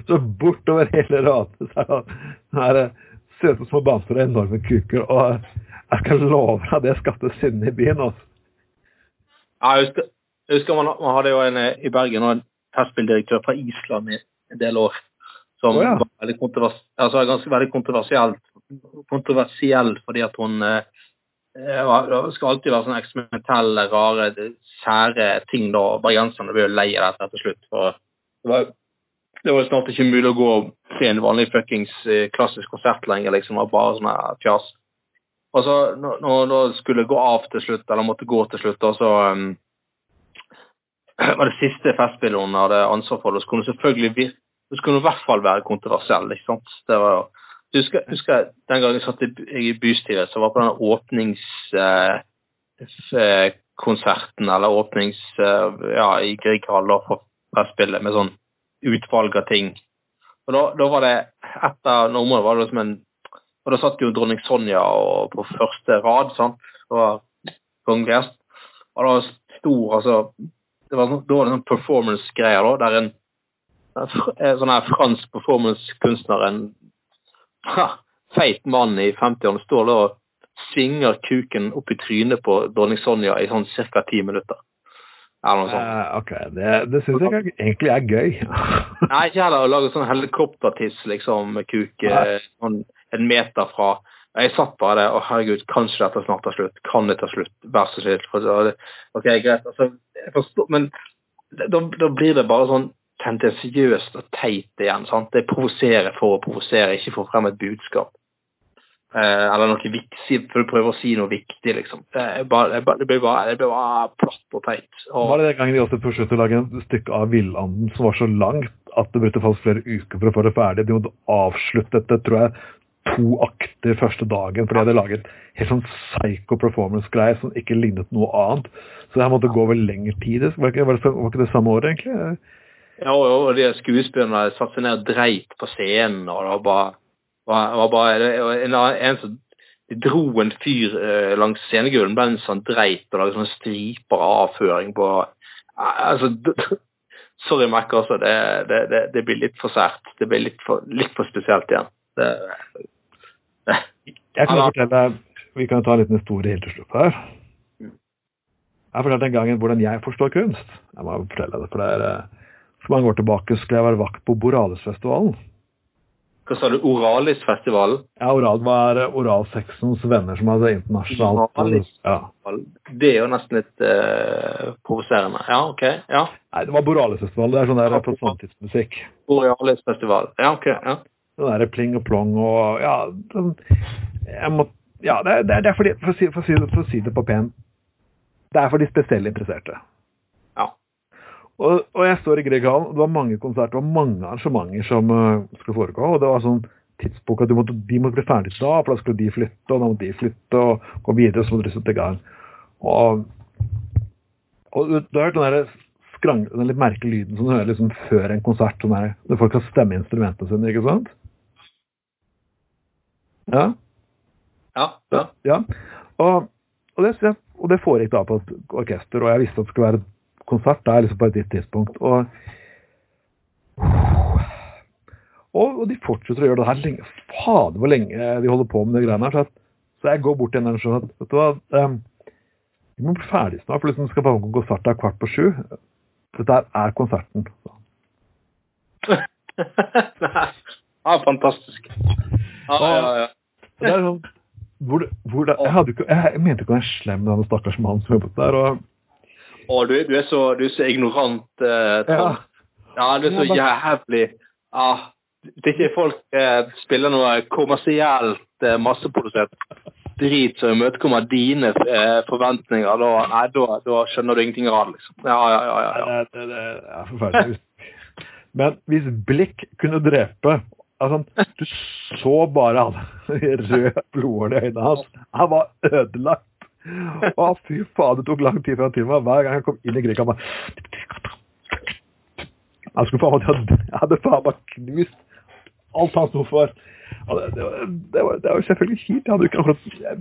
Så bortover hele raden så er det her søte små bamser og enorme kuker. Og jeg skal love deg det skapte sinne i byen. altså. Ja, jeg husker, jeg husker man, man hadde jo en eh, i Bergen og en festspilldirektør fra Island i en del år. Som oh, ja. var veldig kontrovers, altså, ganske veldig kontroversielt, kontroversiell fordi at hun eh, det skal alltid være sånne eksperimentelle, rare, sære ting. da, Bergenserne ble jo lei av dette til slutt. for det var, jo snart ikke mulig å gå se en vanlig fuckings eh, klassisk konsert lenger. liksom, det var bare sånn fjas. Og så når, når det skulle gå av til slutt, eller måtte gå til slutt, da, så um, [CLEARS THROAT] var det siste festspillet hun hadde ansvar for. Det skulle hun selvfølgelig så skulle i hvert fall være kontroversiell. ikke sant? Det var jo husker, husker Den gangen jeg satt i, i bystyret, så var på den åpningskonserten, eller åpnings... eh, ja, i Grieghallen for festspillet, med sånn utvalg av ting. Og da, da var det Et av numrene var det som en Og da satt jo dronning Sonja og, på første rad, sant. Det var kongelig. Og da stor, altså det var, sånn- Da var det sånn performance-greier, da, der en sånn her fransk performance-kunstner, en ha, feit mann i 50-årene, står da og svinger kuken opp i trynet på dronning Sonja i sånn ca. ti minutter. Eller noe sånt. Eh, ok, det, det syns jeg egentlig er gøy. [LAUGHS] Nei, ikke heller å lage sånn helikoptertiss, liksom, kuk sånn en meter fra Jeg satt bare der, og herregud, kanskje dette snart tar slutt? Kan det ta slutt? Vær så snill. Ok, greit. Altså, forstår, men da, da blir det bare sånn tendensiøst og teit igjen. sant? Det provoserer for å provosere, ikke få frem et budskap. Eh, eller noe viktig, for å prøve å si noe viktig, liksom. Det, bare, det, bare, bare, platt og teit. Og, Var det den gangen de også forsøkte å lage et stykke av Villanden som var så langt at det brukte faktisk flere uker for å få det ferdig? De måtte avslutte dette, tror jeg, to akter første dagen, for de hadde laget helt sånn psycho performance-greie som ikke lignet noe annet. Så det her måtte gå over lengre tid. Var ikke, var ikke det samme året, egentlig? Ja, og de skuespillerne satte seg ned og dreit på scenen, og det var bare, var, var bare en, en som de dro en fyr eh, langs scenegulvet mens han dreit og lagde sånne striper av avføring på altså, [LAUGHS] Sorry, Mac, altså. Det, det, det, det, blir litt for sært. Det blir litt for, litt for spesielt igjen. Det, jeg kan fortelle, Vi kan ta en liten historie helt til slutt her. Jeg fortalte en gang hvordan jeg forstår kunst. Jeg må fortelle det, for det er eh, For mange år tilbake skulle jeg være vakt på Boralesfestivalen. Hva sa du? Oralisfestivalen? Ja, Oral var eh, oralsexens venner som hadde internasjonalt Oralis. ja. Det er jo nesten litt uh, provoserende. Ja, OK. ja. Nei, det var Boralesfestival. Det er sånn der representantmusikk. Oralisfestival. Ja, OK. ja. Sånn der pling og plong og Ja, den, jeg må, ja det, det, det, er fordi, for å, si, for, å si, for å si det på pent, det er for de spesielt interesserte. Og, og, jeg står i Grieghallen, og det var mange konserter og mange arrangementer som uh, skulle foregå. Og det var sånn tidspunkt at måtte, de måtte bli ferdig da, for da skulle de flytte, og da måtte de flytte og gå videre, så måtte de sette i gang. Og, og du har hørt den der skrang, den litt merkelige lyden som du hører liksom før en konsert, sånn der, når folk kan stemme instrumentene sine, ikke sant? Ja? Ja. ja. ja. Og, og, det, og det foregikk da på et orkester, og jeg visste at det skulle være konsert der liksom på et gitt tidspunkt. Og, og, de fortsetter å gjøre det her lenge. Fader, hvor lenge de holder på med de greiene her. Så, at, så jeg går bort til en og sier at vet du hva, um, vi må bli ferdig snart, for liksom skal bare gå konsert der kvart på sju. Dette er konserten. [LAUGHS] ja, fantastisk. Ja, ja, ja. Det er sånn, hvor, hvor det, jeg, hadde ikke, jeg, jeg mente ikke å være slem med den stakkars mannen som jobbet der. og å, du, du, er så, du, er så, ignorant, uh, Tom. Ja. ja. du er så jævlig ja, er ikke folk uh, spiller noe kommersielt uh, masseprodusert drit som imøtekommer dine uh, forventninger, da, nei, da, da, skjønner du ingenting av det, liksom. Ja, ja, ja. ja, ja. Det, det, det er forferdelig. Men hvis blikk kunne drepe altså, Du så bare han [LAUGHS] røde blodårene i øynene hans. Han var ødelagt. Å, fy faen, det tok lang tid før han tilba. Hver gang jeg kom inn i grillkammeret. Han skulle faen meg hadde faen meg knust alt han sto for. Det, det, det, var, det, var, selvfølgelig kjipt.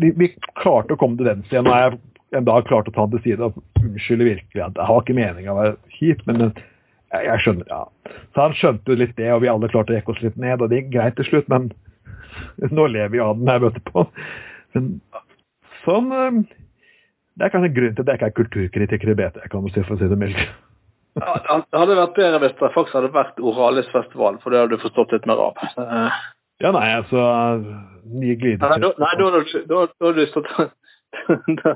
Vi, vi, klarte å komme til venstre igjen. Og jeg en dag klarte å ta han til side og unnskylde virkelig jeg har ikke meninga å være kjip, men jeg, jeg, skjønner, ja. Så han skjønte jo litt det, og vi alle klarte å rekke oss litt ned, og det gikk greit til slutt, men nå lever vi av den her, vet du på. Men Sånn Det er kanskje grunnen til at jeg ikke er kulturkritiker i BT, kan du si, for å si det mildt. Ja, det hadde vært bedre hvis det faktisk hadde vært Oralis festival, for det hadde du forstått litt mer av. [LAUGHS] Ja, nei, altså Nye glider Nei, da, har du stått [LAUGHS] da,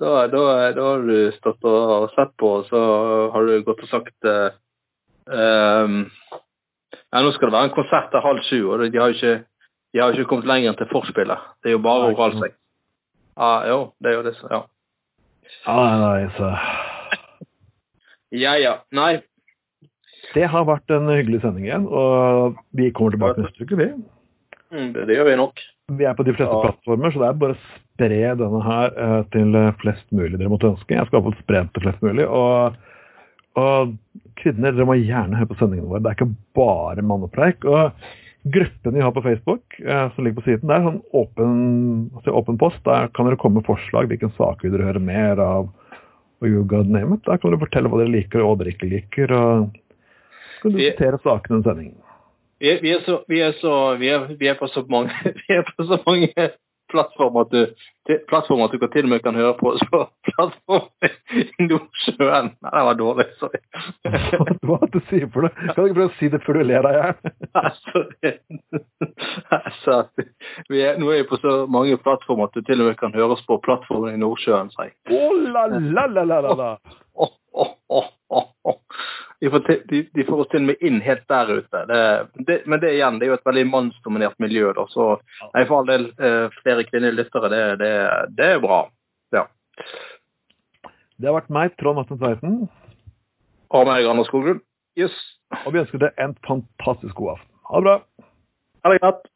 da, da, har du stått og sett på, og så har du gått og sagt uh, um, ja, Nå skal det være en konsert til halv sju, og de har jo ikke, ikke kommet lenger enn til forspillet. Det er jo bare oralsex. Ja, jo, det er jo det, så ja. Ah, nei, så Ja, ja. Nei. Det har vært en hyggelig sending igjen, og vi kommer tilbake neste uke, vi. Mm, det, det, gjør vi nok. Vi er på de fleste ja. plattformer, så det er bare å spre denne her eh, til flest mulig dere måtte ønske. Jeg skal iallfall spre den til flest mulig. Og, og kvinner, dere må gjerne høre på sendingene våre. Det er ikke bare mannepreik. og gruppen vi har på Facebook, eh, som ligger på siden, det er sånn åpen, altså åpen post. Der kan dere komme med forslag. Hvilken sak vil dere høre mer av? Og you God name it. Der kan dere fortelle hva dere liker og hva dere ikke liker. og så kan du diskutere sakene under sendingen. Vi, vi, er så, vi, er så, vi, er, vi er på så mange, [LAUGHS] vi er på så mange plattform at plattform at du kan til og med kan høre på Så plattformen i Nordsjøen. Nei, det var dårlig, sorry. [LAUGHS] Hva er det du sier for noe? Kan du ikke prøve å si det før du ler deg i hjel? [LAUGHS] sorry. nå er vi på så mange plattformer at du til og med kan høre på plattformen i Nordsjøen, sier jeg. Oh, la, la, la, la, la. Oh, oh, oh, oh, oh. De får, de, de får, oss til og med inn helt der ute. Det, det, men det igjen, det er jo et veldig mannsdominert miljø. Da, så nei, for all del eh, flere kvinnelige lyttere, det, det, det, er bra. Ja. Det har vært meg, Trond Atten Tveiten. Og meg, Anders Skoglund. Yes. Og vi ønsker deg en fantastisk god aften. Ha det bra. Ha det godt.